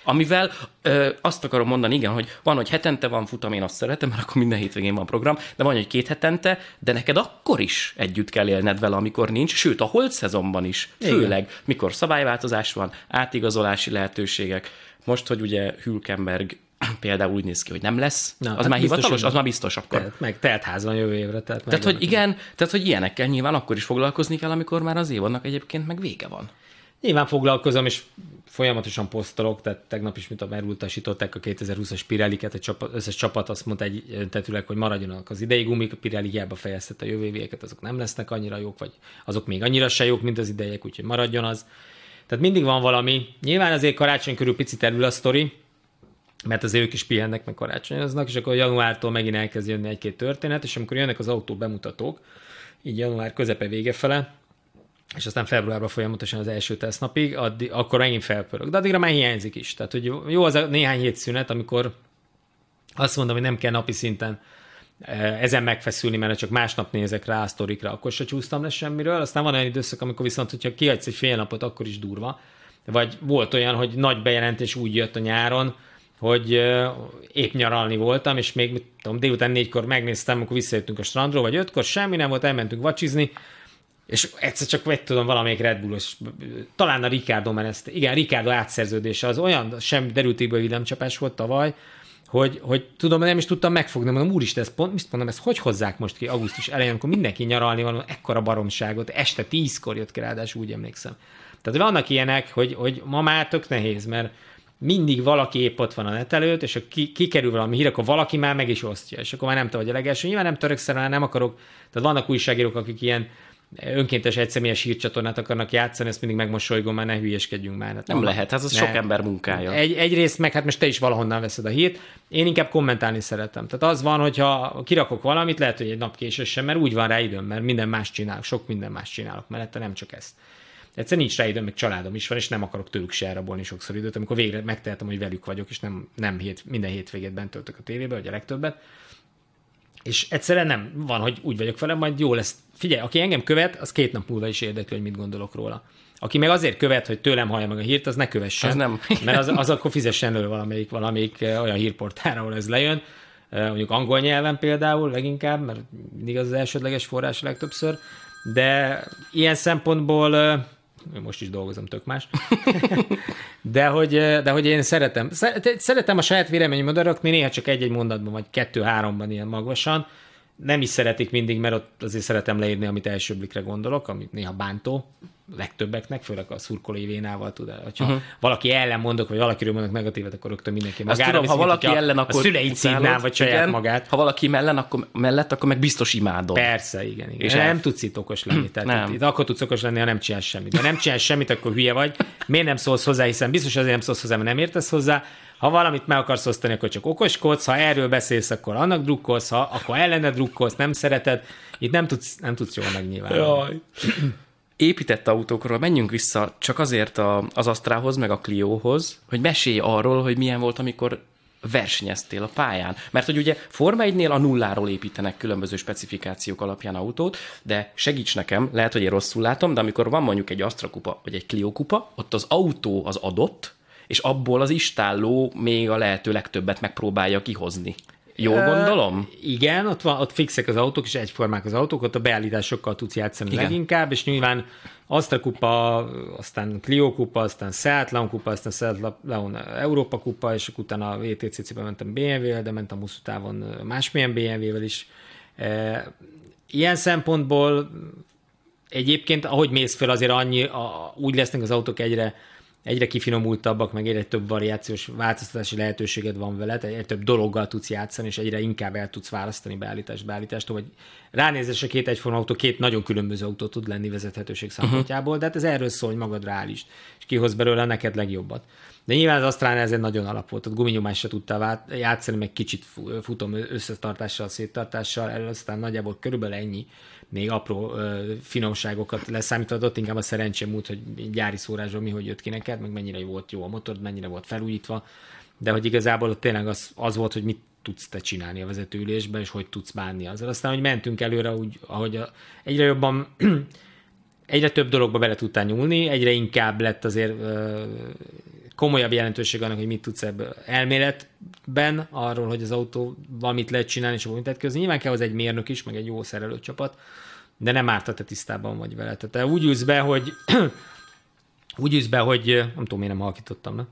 Amivel ö, azt akarom mondani, igen, hogy van, hogy hetente van futam, én azt szeretem, mert akkor minden hétvégén van program, de van, hogy két hetente, de neked akkor is együtt kell élned vele, amikor nincs, sőt, a holt szezonban is, főleg, igen. mikor szabályváltozás van, átigazolási lehetőségek. Most, hogy ugye Hülkenberg például úgy néz ki, hogy nem lesz, Na, az hát már biztos, hivatalos, az már biztos akkor. Tehát, meg telt ház van jövő évre. Tehát, tehát hogy igen, tehát hogy ilyenekkel nyilván akkor is foglalkozni kell, amikor már az évadnak egyébként meg vége van. Nyilván foglalkozom, és folyamatosan posztolok, tehát tegnap is, mint a elutasították a 2020-as Pirelliket, egy csapat, összes csapat azt mondta egy tetőleg, hogy maradjanak az idei gumik, a Pirelli hiába fejezte a jövő azok nem lesznek annyira jók, vagy azok még annyira se jók, mint az idejek, úgyhogy maradjon az. Tehát mindig van valami. Nyilván azért karácsony körül picit elül a sztori, mert az ők is pihennek, meg karácsonyoznak, és akkor januártól megint elkezd jönni egy-két történet, és amikor jönnek az autó bemutatók, így január közepe vége fele, és aztán februárban folyamatosan az első tesznapig, addig, akkor megint felpörög. De addigra már hiányzik is. Tehát, hogy jó az a néhány hét szünet, amikor azt mondom, hogy nem kell napi szinten eh, ezen megfeszülni, mert csak másnap nézek rá a sztorikra, akkor se csúsztam le semmiről. Aztán van olyan időszak, amikor viszont, hogyha kiadsz egy fél napot, akkor is durva. Vagy volt olyan, hogy nagy bejelentés úgy jött a nyáron, hogy uh, épp nyaralni voltam, és még tudom, délután négykor megnéztem, amikor visszajöttünk a strandról, vagy ötkor semmi nem volt, elmentünk vacsizni, és egyszer csak vagy tudom valamelyik Red Bullos, talán a Ricardo Menezte, igen, Ricardo átszerződése, az olyan sem derültékből villámcsapás volt tavaly, hogy, hogy tudom, nem is tudtam megfogni, mondom, úristen, ez pont, mit mondom, ezt hogy hozzák most ki augusztus elején, amikor mindenki nyaralni van, ekkora baromságot, este tízkor jött ki ráadásul, úgy emlékszem. Tehát vannak ilyenek, hogy, hogy ma már tök nehéz, mert mindig valaki épp ott van a net előtt, és ki, kikerül valami hír, akkor valaki már meg is osztja, és akkor már nem te vagy a legelső. Nyilván nem törökszel, nem akarok, tehát vannak újságírók, akik ilyen önkéntes egyszemélyes hírcsatornát akarnak játszani, ezt mindig megmosolygom, már ne hülyeskedjünk már. Hát nem, nem lehet, hát az ne. sok ember munkája. Egy, egyrészt meg hát most te is valahonnan veszed a hírt, én inkább kommentálni szeretem. Tehát az van, hogyha kirakok valamit, lehet, hogy egy nap késősen, mert úgy van rá időm, mert minden más csinálok, sok minden más csinálok mellette, nem csak ezt. Egyszer nincs rá időm, meg családom is van, és nem akarok tőlük se elrabolni sokszor időt, amikor végre megtehetem, hogy velük vagyok, és nem, nem hét, minden hétvégét bent töltök a tévébe, vagy a legtöbbet. És egyszerűen nem van, hogy úgy vagyok vele, majd jó lesz. Figyelj, aki engem követ, az két nap múlva is érdekli, hogy mit gondolok róla. Aki meg azért követ, hogy tőlem hallja meg a hírt, az ne kövessen. Az nem. mert az, az akkor fizessen elő valamelyik, valamelyik eh, olyan hírportára, ahol ez lejön. Eh, mondjuk angol nyelven például leginkább, mert mindig az, az elsődleges forrás legtöbbször. De ilyen szempontból eh, most is dolgozom tök más. de, hogy, de hogy én szeretem, szeretem a saját véleményemet rakni, néha csak egy-egy mondatban, vagy kettő-háromban ilyen magasan. Nem is szeretik mindig, mert ott azért szeretem leírni, amit első blikre gondolok, amit néha bántó, legtöbbeknek, főleg a szurkolói vénával tud. Ha uh-huh. valaki ellen mondok, vagy valakiről mondok negatívet, akkor rögtön mindenki magára. Azt tudom, ha valaki ellen, akkor a szüleit szívnál, vagy saját igen, magát. Ha valaki mellen, akkor, mellett, akkor meg biztos imádod. Persze, igen. igen. És nem el... tudsz itt okos lenni. Tehát nem. Itt, akkor tudsz okos lenni, ha nem csinálsz semmit. Ha nem csinálsz semmit, akkor hülye vagy. Miért nem szólsz hozzá, hiszen biztos azért nem szólsz hozzá, mert nem értesz hozzá. Ha valamit meg akarsz osztani, akkor csak okoskodsz, ha erről beszélsz, akkor annak drukkolsz, ha akkor ellene drukkolsz, nem szereted. Itt nem tudsz, nem tudsz jól megnyilvánulni épített autókról menjünk vissza csak azért a, az Astrahoz, meg a Cliohoz, hogy mesélj arról, hogy milyen volt, amikor versenyeztél a pályán. Mert hogy ugye Forma 1-nél a nulláról építenek különböző specifikációk alapján autót, de segíts nekem, lehet, hogy én rosszul látom, de amikor van mondjuk egy Astra kupa, vagy egy Clio kupa, ott az autó az adott, és abból az istálló még a lehető legtöbbet megpróbálja kihozni. Jól gondolom? Igen, ott, van, ott fixek az autók, és egyformák az autók, ott a beállításokkal tudsz játszani Igen. leginkább, és nyilván Astra kupa, aztán Clio kupa, aztán Seat Leon kupa, aztán Seat Leon Európa kupa, és akkor utána a VTCC-ben mentem BMW-vel, de mentem hosszú távon másmilyen BMW-vel is. Ilyen szempontból egyébként, ahogy mész fel, azért annyi, a, úgy lesznek az autók egyre egyre kifinomultabbak, meg egyre több variációs változtatási lehetőséged van vele, egyre több dologgal tudsz játszani, és egyre inkább el tudsz választani beállítást beállítást, vagy ránézésre két egyforma autó, két nagyon különböző autó tud lenni vezethetőség mhm. szempontjából, uh-huh. de hát ez erről szól, hogy magadra állítsd, és kihoz belőle neked legjobbat. De nyilván az Astrán ez egy nagyon alap volt, ott guminyomás se tudtál játszani, meg kicsit futom összetartással, széttartással, erről aztán nagyjából körülbelül ennyi még apró ö, finomságokat leszámítva, ott inkább a szerencsém út, hogy gyári szórásban mi hogy jött ki neked, meg mennyire volt jó a motor, mennyire volt felújítva, de hogy igazából ott tényleg az, az volt, hogy mit tudsz te csinálni a vezetőülésben, és hogy tudsz bánni azzal. Aztán, hogy mentünk előre, úgy, ahogy a, egyre jobban egyre több dologba bele tudtál nyúlni, egyre inkább lett azért ö, komolyabb jelentőség annak, hogy mit tudsz ebből elméletben, arról, hogy az autó valamit lehet csinálni, és mit közben. Nyilván kell az egy mérnök is, meg egy jó szerelőcsapat, de nem árt, te tisztában vagy vele. Tehát te úgy ülsz be, hogy úgy ülsz be, hogy nem tudom, miért nem halkítottam, ne?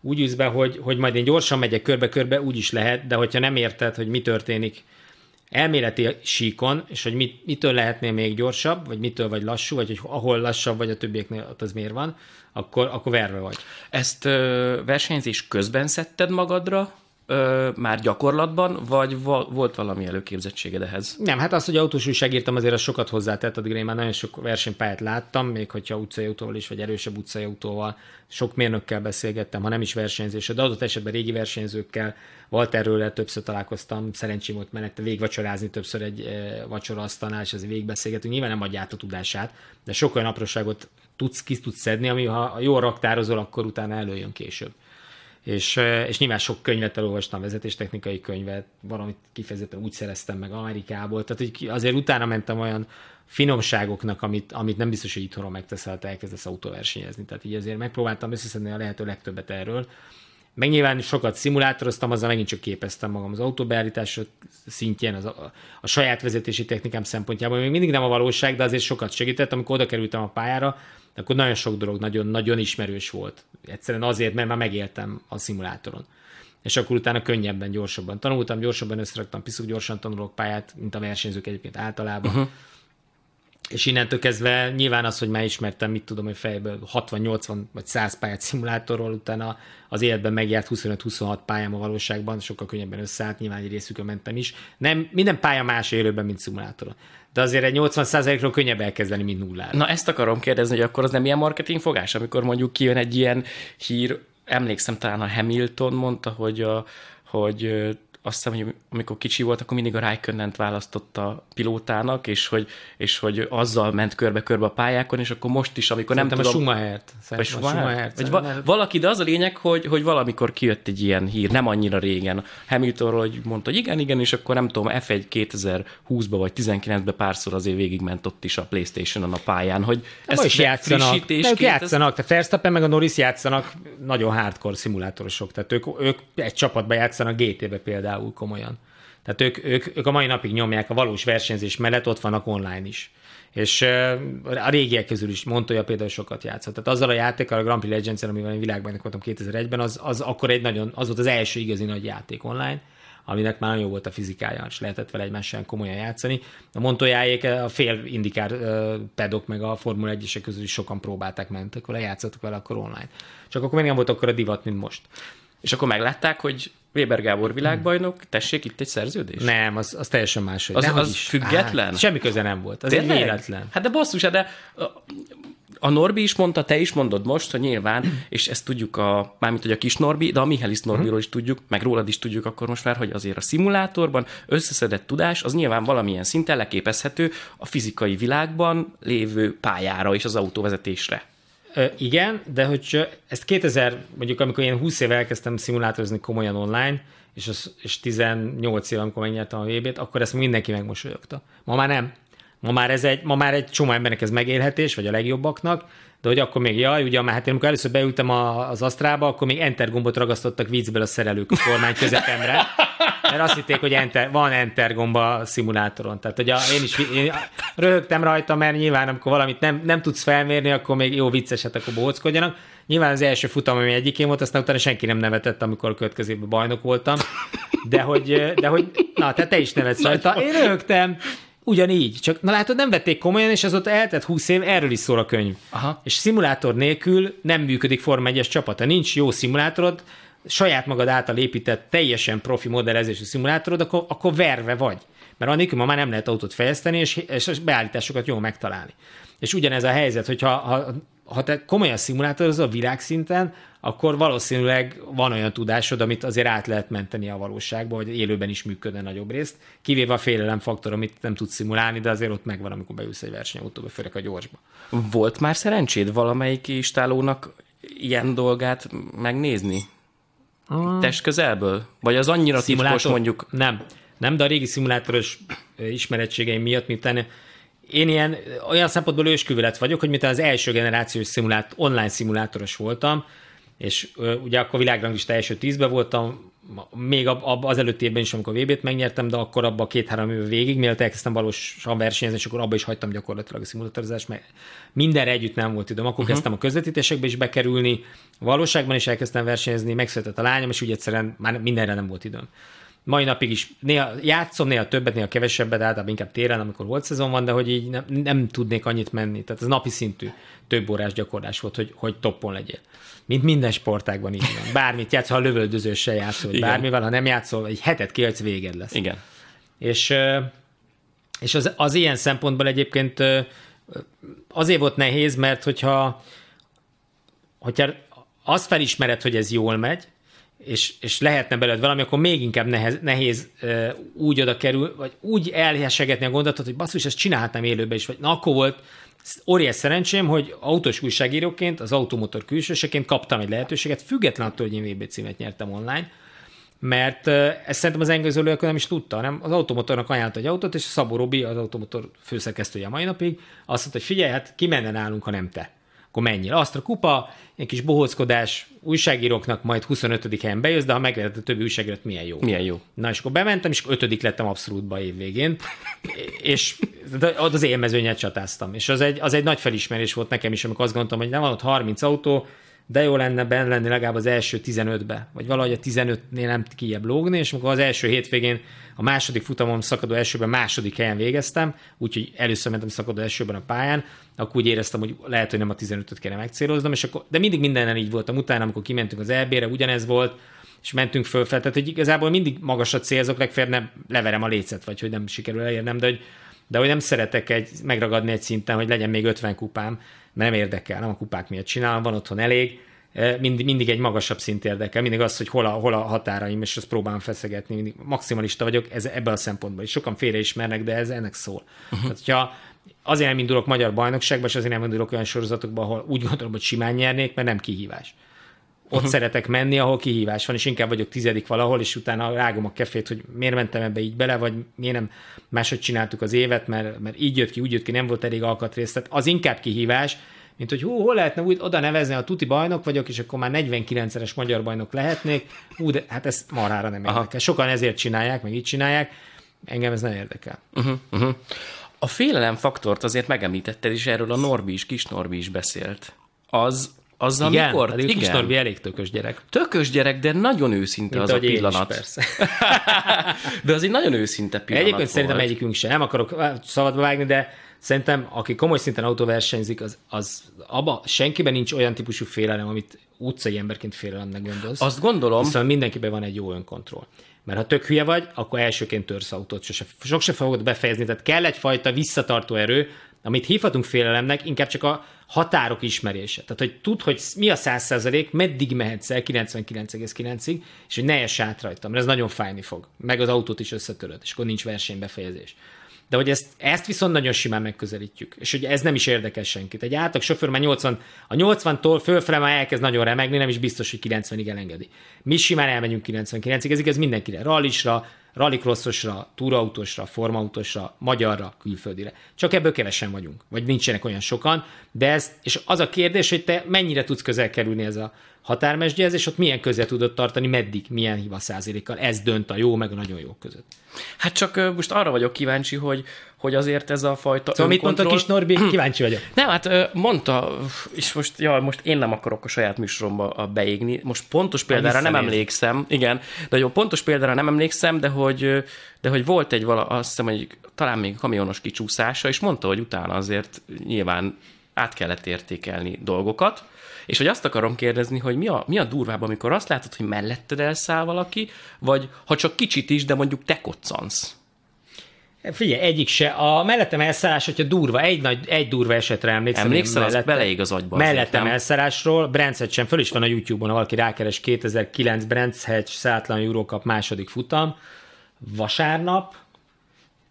úgy ülsz be, hogy, hogy majd én gyorsan megyek körbe-körbe, úgy is lehet, de hogyha nem érted, hogy mi történik elméleti síkon, és hogy mit, mitől lehetnél még gyorsabb, vagy mitől vagy lassú, vagy hogy ahol lassabb vagy a többieknél, ott az miért van, akkor, akkor verve vagy. Ezt ö, versenyzés közben szedted magadra, ö, már gyakorlatban, vagy va- volt valami előképzettséged ehhez? Nem, hát az, hogy autós újságírtam, azért az sokat hozzátett, addig én már nagyon sok versenypályát láttam, még hogyha utcai autóval is, vagy erősebb utcai autóval, sok mérnökkel beszélgettem, ha nem is versenyzés, de adott esetben régi versenyzőkkel, erről többször találkoztam, szerencsém volt mellette végvacsorázni többször egy e, vacsoraasztalnál, és azért végigbeszélgetünk. Nyilván nem adja át a tudását, de sok olyan apróságot tudsz, ki tudsz szedni, ami ha jól raktározol, akkor utána előjön később. És, és nyilván sok könyvet elolvastam, vezetéstechnikai könyvet, valamit kifejezetten úgy szereztem meg Amerikából, tehát hogy azért utána mentem olyan finomságoknak, amit, amit nem biztos, hogy itthonról megteszel, te elkezdesz autóversenyezni. Tehát így azért megpróbáltam összeszedni a lehető legtöbbet erről. Meg nyilván sokat szimulátoroztam, azzal megint csak képeztem magam az autóbeállítás szintjén, az a, a saját vezetési technikám szempontjából. Még mindig nem a valóság, de azért sokat segített. Amikor oda kerültem a pályára, akkor nagyon sok dolog nagyon-nagyon ismerős volt. Egyszerűen azért, mert már megéltem a szimulátoron. És akkor utána könnyebben, gyorsabban tanultam, gyorsabban összeraktam, piszok gyorsan tanulok pályát, mint a versenyzők egyébként általában. Uh-huh. És innentől kezdve nyilván az, hogy már ismertem, mit tudom, hogy fejből 60-80 vagy 100 pályát szimulátorról, utána az életben megjárt 25-26 pályám a valóságban, sokkal könnyebben összeállt, nyilván egy részükön mentem is. Nem, minden pálya más élőben, mint szimulátoron de azért egy 80%-ról könnyebb elkezdeni, mint nullára. Na ezt akarom kérdezni, hogy akkor az nem ilyen marketing fogás, amikor mondjuk kijön egy ilyen hír, emlékszem talán a Hamilton mondta, hogy, a, hogy azt hiszem, hogy amikor kicsi volt, akkor mindig a Raikkonent választotta pilótának, és hogy, és hogy azzal ment körbe-körbe a pályákon, és akkor most is, amikor Szerintem nem tudom... a Schumachert. Vagy Schumachert. Vagy va- valaki, de az a lényeg, hogy, hogy valamikor kijött egy ilyen hír, nem annyira régen, Hamiltonról, hogy mondta, hogy igen, igen, és akkor nem tudom, F1 2020-ba vagy 19-ben párszor azért végigment ott is a Playstation-on a pályán, hogy ez is játszanak. De ők játszanak, tehát Verstappen meg a Norris játszanak nagyon hardcore szimulátorosok, tehát ők, ők egy csapatban játszanak GT-be például például komolyan. Tehát ők, ők, ők a mai napig nyomják a valós versenyzés mellett, ott vannak online is. És a régiek közül is Montoya például sokat játszott. Tehát azzal a játékkal, a Grand Prix Legends-en, amivel én világbajnok voltam 2001-ben, az, az akkor egy nagyon, az volt az első igazi nagy játék online, aminek már nagyon jó volt a fizikája, és lehetett vele egymással komolyan játszani. A Montoyáék a fél indikár pedok, meg a Formula 1 közül is sokan próbálták, mentek vele, játszottak vele akkor online. Csak akkor még nem volt akkor a divat, mint most. És akkor meglátták, hogy Weber Gábor világbajnok, tessék itt egy szerződés? Nem, az, az teljesen más. Az, az is. független? Á, semmi köze nem volt. Az Tényleg? egy véletlen. Hát de basszus, hát de a Norbi is mondta, te is mondod most, hogy nyilván, és ezt tudjuk, a, mármint hogy a kis Norbi, de a Michelis Norbiról is tudjuk, meg rólad is tudjuk akkor most már, hogy azért a szimulátorban összeszedett tudás az nyilván valamilyen szinten leképezhető a fizikai világban lévő pályára és az autóvezetésre. Igen, de hogy ezt 2000, mondjuk amikor én 20 éve elkezdtem szimulátorozni komolyan online, és, az, és 18 éve, amikor megnyertem a VB-t, akkor ezt mindenki megmosolyogta. Ma már nem. Ma már, ez egy, ma már egy csomó embernek ez megélhetés, vagy a legjobbaknak, de hogy akkor még jaj, ugye hát én amikor először beültem a, az Asztrába, akkor még Enter gombot ragasztottak viccből a szerelők a kormány közepemre, mert azt hitték, hogy enter, van Enter gomba a szimulátoron. Tehát hogy a, én is én röhögtem rajta, mert nyilván amikor valamit nem, nem tudsz felmérni, akkor még jó vicceset, akkor bóckodjanak. Nyilván az első futam, ami egyikén volt, aztán utána senki nem nevetett, amikor a következőben bajnok voltam. De hogy, de hogy na, tehát te is nevetsz rajta. Én röhögtem, Ugyanígy, csak na látod, nem vették komolyan, és azóta eltett 20 év, erről is szól a könyv. Aha. És szimulátor nélkül nem működik Forma 1-es csapata. Nincs jó szimulátorod, saját magad által épített teljesen profi modellezésű szimulátorod, akkor, akkor verve vagy. Mert annélkül ma már nem lehet autót fejleszteni, és, és beállításokat jól megtalálni. És ugyanez a helyzet, hogyha ha, ha te komolyan szimulátorozol világszinten, akkor valószínűleg van olyan tudásod, amit azért át lehet menteni a valóságba, hogy élőben is működne nagyobb részt, kivéve a félelem faktor, amit nem tudsz szimulálni, de azért ott megvan, amikor beülsz egy versenyautóba, főleg a gyorsba. Volt már szerencséd valamelyik istálónak ilyen dolgát megnézni? Hmm. Test közelből? Vagy az annyira Szimulátor? titkos mondjuk? Nem. Nem, de a régi szimulátoros ismerettségeim miatt, miután én ilyen, olyan szempontból ősküvelet vagyok, hogy mint az első generációs szimulát, online szimulátoros voltam, és ugye akkor világranglista első tízbe voltam, még az előtti évben is, amikor VB-t megnyertem, de akkor abban két-három év végig, mielőtt elkezdtem valósan versenyezni, és akkor abba is hagytam gyakorlatilag a szimulátorozást, mert mindenre együtt nem volt időm. Akkor uh-huh. kezdtem a közvetítésekbe is bekerülni, a valóságban is elkezdtem versenyezni, megszületett a lányom, és úgy egyszerűen már mindenre nem volt időm mai napig is néha játszom, néha többet, néha kevesebbet, általában inkább téren, amikor volt szezon van, de hogy így nem, nem tudnék annyit menni. Tehát ez napi szintű több órás gyakorlás volt, hogy, hogy toppon legyél. Mint minden sportágban így van. Bármit játszol, ha lövöldözőssel játszol, vagy bármivel, ha nem játszol, egy hetet kiadsz, véged lesz. Igen. És, és az, az ilyen szempontból egyébként azért volt nehéz, mert hogyha, hogyha azt felismered, hogy ez jól megy, és, és lehetne belőled valami, akkor még inkább nehez, nehéz uh, úgy oda kerül, vagy úgy elhesegetni a gondolatot, hogy basszus, ezt csinálhatnám élőben is, vagy na akkor volt óriás szerencsém, hogy autós újságíróként, az automotor külsőseként kaptam egy lehetőséget, független attól, hogy én VB címet nyertem online, mert ezt szerintem az engőzölő nem is tudta, hanem az automotornak ajánlott egy autót, és Szabó Robi, az automotor főszerkesztője a mai napig, azt mondta, hogy figyelj, hát ki nálunk, ha nem te akkor menjél. Azt a kupa, egy kis bohóckodás, újságíróknak majd 25. helyen bejössz, de ha megvehet a többi újságírót, milyen jó. Milyen jó. Na, és akkor bementem, és akkor ötödik lettem abszolút év végén, és ott az élmezőnyet csatáztam. És az egy, az egy nagy felismerés volt nekem is, amikor azt gondoltam, hogy nem van ott 30 autó, de jó lenne benne lenni legalább az első 15-be, vagy valahogy a 15-nél nem kijebb lógni, és amikor az első hétvégén a második futamon szakadó elsőben második helyen végeztem, úgyhogy először mentem szakadó elsőben a pályán, akkor úgy éreztem, hogy lehet, hogy nem a 15-öt kéne megcéloznom, és akkor, de mindig mindenen így voltam. Utána, amikor kimentünk az EB-re, ugyanez volt, és mentünk föl fel, tehát hogy igazából mindig magasat célzok, legfeljebb nem leverem a lécet, vagy hogy nem sikerül elérnem, de hogy, de hogy nem szeretek egy, megragadni egy szinten, hogy legyen még 50 kupám, mert nem érdekel, nem a kupák miatt csinálom, van otthon elég, mindig, mindig egy magasabb szint érdekel, mindig az, hogy hol a, hol a határaim, és azt próbálom feszegetni, mindig maximalista vagyok ez, ebben a szempontból, és sokan félreismernek, de ez ennek szól. Uh-huh. Tehát, hogyha azért nem indulok magyar bajnokságba, és azért nem indulok olyan sorozatokba, ahol úgy gondolom, hogy simán nyernék, mert nem kihívás. Ott uh-huh. szeretek menni, ahol kihívás van, és inkább vagyok tizedik valahol, és utána rágom a kefét, hogy miért mentem ebbe így bele, vagy miért nem máshogy csináltuk az évet, mert, mert így jött ki, úgy jött ki, nem volt elég alkatrész. Tehát az inkább kihívás, mint hogy hú, hol lehetne úgy oda nevezni, a tuti bajnok vagyok, és akkor már 49-es magyar bajnok lehetnék. Hú, de hát ez marhára nem érdekel. Aha. Sokan ezért csinálják, meg így csinálják. Engem ez nem érdekel. Uh-huh, uh-huh. A félelem faktort azért megemlítetted, és erről a Norbi is, kis Norbi is beszélt. Az, az Igen, amikor... Hát igen, kis Norbi elég tökös gyerek. Tökös gyerek, de nagyon őszinte Mint az a pillanat. Is, persze. de az egy nagyon őszinte pillanat Egyébként volt. szerintem egyikünk sem. Nem akarok szabadba vágni, de Szerintem, aki komoly szinten autóversenyzik, az, az abba senkiben nincs olyan típusú félelem, amit utcai emberként félelemnek gondolsz. Azt gondolom. Viszont mindenkiben van egy jó önkontroll. Mert ha tök hülye vagy, akkor elsőként törsz autót, sose, sose fogod befejezni. Tehát kell egyfajta visszatartó erő, amit hívhatunk félelemnek, inkább csak a határok ismerése. Tehát, hogy tud, hogy mi a 100%, meddig mehetsz el 99,9-ig, és hogy ne ess át rajtam, mert ez nagyon fájni fog. Meg az autót is összetöröd, és akkor nincs versenybefejezés de hogy ezt, ezt viszont nagyon simán megközelítjük, és hogy ez nem is érdekel senkit. Egy átlag sofőr már 80, a 80-tól fölfele már elkezd nagyon remegni, nem is biztos, hogy 90-ig elengedi. Mi simán elmegyünk 99-ig, ez igaz mindenkire, rallisra, rallycrossosra, túrautósra, formautósra, magyarra, külföldire. Csak ebből kevesen vagyunk, vagy nincsenek olyan sokan, de ez, és az a kérdés, hogy te mennyire tudsz közel kerülni ez a határmesdjehez, és ott milyen közel tudod tartani, meddig, milyen hiba százalékkal. Ez dönt a jó, meg a nagyon jó között. Hát csak most arra vagyok kíváncsi, hogy, hogy azért ez a fajta Szóval mit mondta önkontroll- kis Norbi? Kíváncsi vagyok. Nem, hát mondta, és most, jaj, most én nem akarok a saját műsoromba beégni. Most pontos példára nem emlékszem, igen, de jó, pontos példára nem emlékszem, de hogy, de hogy volt egy vala, azt hiszem, hogy talán még kamionos kicsúszása, és mondta, hogy utána azért nyilván át kellett értékelni dolgokat, és hogy azt akarom kérdezni, hogy mi a, mi a durvább, amikor azt látod, hogy melletted elszáll valaki, vagy ha csak kicsit is, de mondjuk te koccansz. Figyelj, egyik se. A mellettem elszállás, hogyha durva, egy, nagy, egy durva esetre emlékszem. Emlékszel, én az beleég az agyba Mellettem nem? elszállásról, Brands sem föl is van a YouTube-on, ha valaki rákeres 2009 Brands Hedge szátlan Eurocup második futam, vasárnap,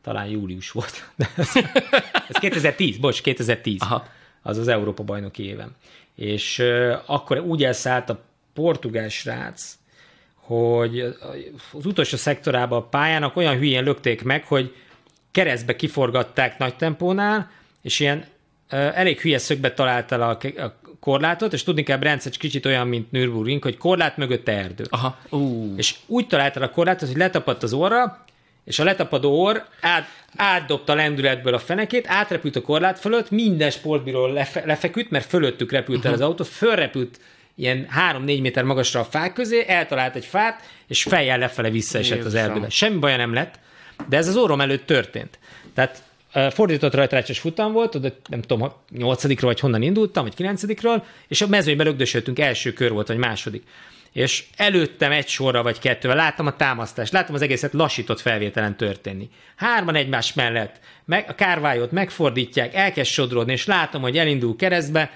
talán július volt. Ez, ez 2010, bocs, 2010. Aha. Az az Európa bajnoki évem. És uh, akkor úgy elszállt a portugál srác, hogy az utolsó szektorában a pályának olyan hülyén lökték meg, hogy keresztbe kiforgatták nagy tempónál, és ilyen elég hülye szögbe találta a, a korlátot, és tudni kell, Brence egy kicsit olyan, mint Nürburgring, hogy korlát mögött erdő. Aha, ú, És úgy találta a korlátot, hogy letapadt az orra, és a letapadó orr át, átdobta a lendületből a fenekét, átrepült a korlát fölött, minden sportbíról lefe, lefeküdt, mert fölöttük repült el az autó, fölrepült ilyen 3-4 méter magasra a fák közé, eltalált egy fát, és fejjel lefele visszaesett az Jézusom. erdőbe. Semmi baja nem lett, de ez az orrom előtt történt. Tehát fordított rajtrácsos futam volt, oda nem tudom, ha nyolcadikról vagy honnan indultam, vagy kilencedikről, és a mezőnybe lögdösöltünk, első kör volt, vagy második. És előttem egy sorra vagy kettővel láttam a támasztást, láttam az egészet lassított felvételen történni. Hárman egymás mellett, meg, a kárvályot megfordítják, elkezd sodródni, és látom, hogy elindul keresztbe,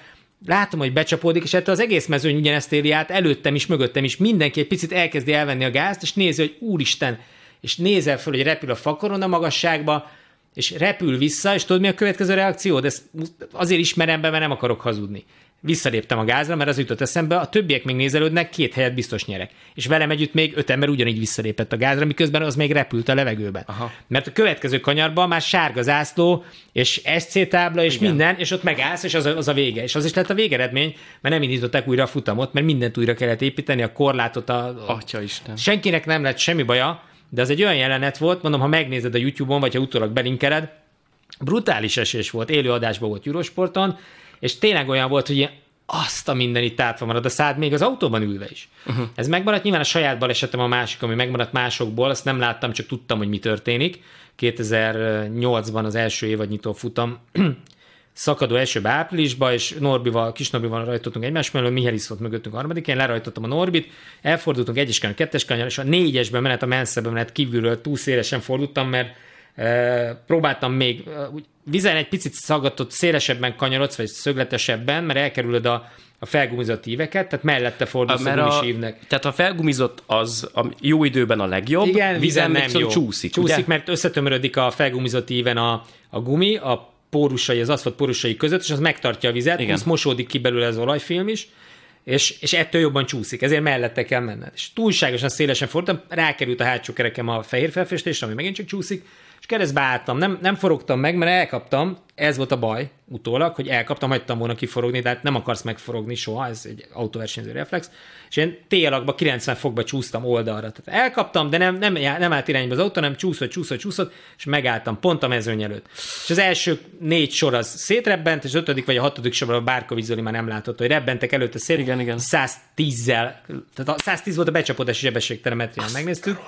látom, hogy becsapódik, és ettől az egész mezőny ugyanezt éli át, előttem is, mögöttem is, mindenki egy picit elkezdi elvenni a gázt, és nézi, hogy úristen, és nézel föl, hogy repül a fakoron a magasságba, és repül vissza, és tudod, mi a következő reakció? De ezt azért ismerem be, mert nem akarok hazudni. Visszaléptem a gázra, mert az jutott eszembe, a többiek még nézelődnek, két helyet biztos nyerek. És velem együtt még öt ember ugyanígy visszalépett a gázra, miközben az még repült a levegőben. Aha. Mert a következő kanyarban már sárga zászló, és SC tábla, és Igen. minden, és ott megállsz, és az a, az a vége. És az is lett a végeredmény, mert nem indították újra a futamot, mert mindent újra kellett építeni, a korlátot, a, a atya Isten. Senkinek nem lett semmi baja, de az egy olyan jelenet volt, mondom, ha megnézed a YouTube-on, vagy ha utólag belinkeled, brutális esés volt, élő adásban volt Eurosporton, és tényleg olyan volt, hogy ilyen, azt a minden itt átva marad a szád, még az autóban ülve is. Uh-huh. Ez megmaradt, nyilván a saját balesetem a másik, ami megmaradt másokból, azt nem láttam, csak tudtam, hogy mi történik. 2008-ban az első évadnyitó futam szakadó esőbe áprilisba, és Norbival, kis Norbival rajtottunk egymás mellől, Mihály volt mögöttünk a harmadik, én lerajtottam a Norbit, elfordultunk egyes kanyar, kettes kanyar, és a négyesben menet, a menszebe menet kívülről túl szélesen fordultam, mert e, próbáltam még, e, úgy vizen egy picit szaggatott, szélesebben kanyarodsz, vagy szögletesebben, mert elkerülöd a, a felgumizott íveket, tehát mellette fordulsz a, a gumis ívnek. tehát a felgumizott az a jó időben a legjobb, Igen, vízen nem viszont jó. csúszik, Csúszik, ugye? mert összetömörödik a felgumizott íven a, a gumi, a pórusai, az aszfalt pórusai között, és az megtartja a vizet, Igen. plusz mosódik ki belőle az olajfilm is, és, és ettől jobban csúszik, ezért mellette kell menned. És túlságosan szélesen fordultam, rákerült a hátsó kerekem a fehér felfestésre, ami megint csak csúszik, és keresztbe álltam. Nem, nem forogtam meg, mert elkaptam, ez volt a baj utólag, hogy elkaptam, hagytam volna kiforogni, de hát nem akarsz megforogni soha, ez egy autóversenyző reflex. És én T alakba 90 fokba csúsztam oldalra. Tehát elkaptam, de nem, nem, nem állt irányba az autó, hanem csúszott, csúszott, csúszott, és megálltam pont a mezőny előtt. És az első négy sor az szétrebbent, és az ötödik vagy a hatodik sorban a Bárka Vizoli már nem látott, hogy rebbentek előtte szét. Igen, igen. 110-zel, tehát a 110 volt a becsapódási sebességtelemetrián, megnéztük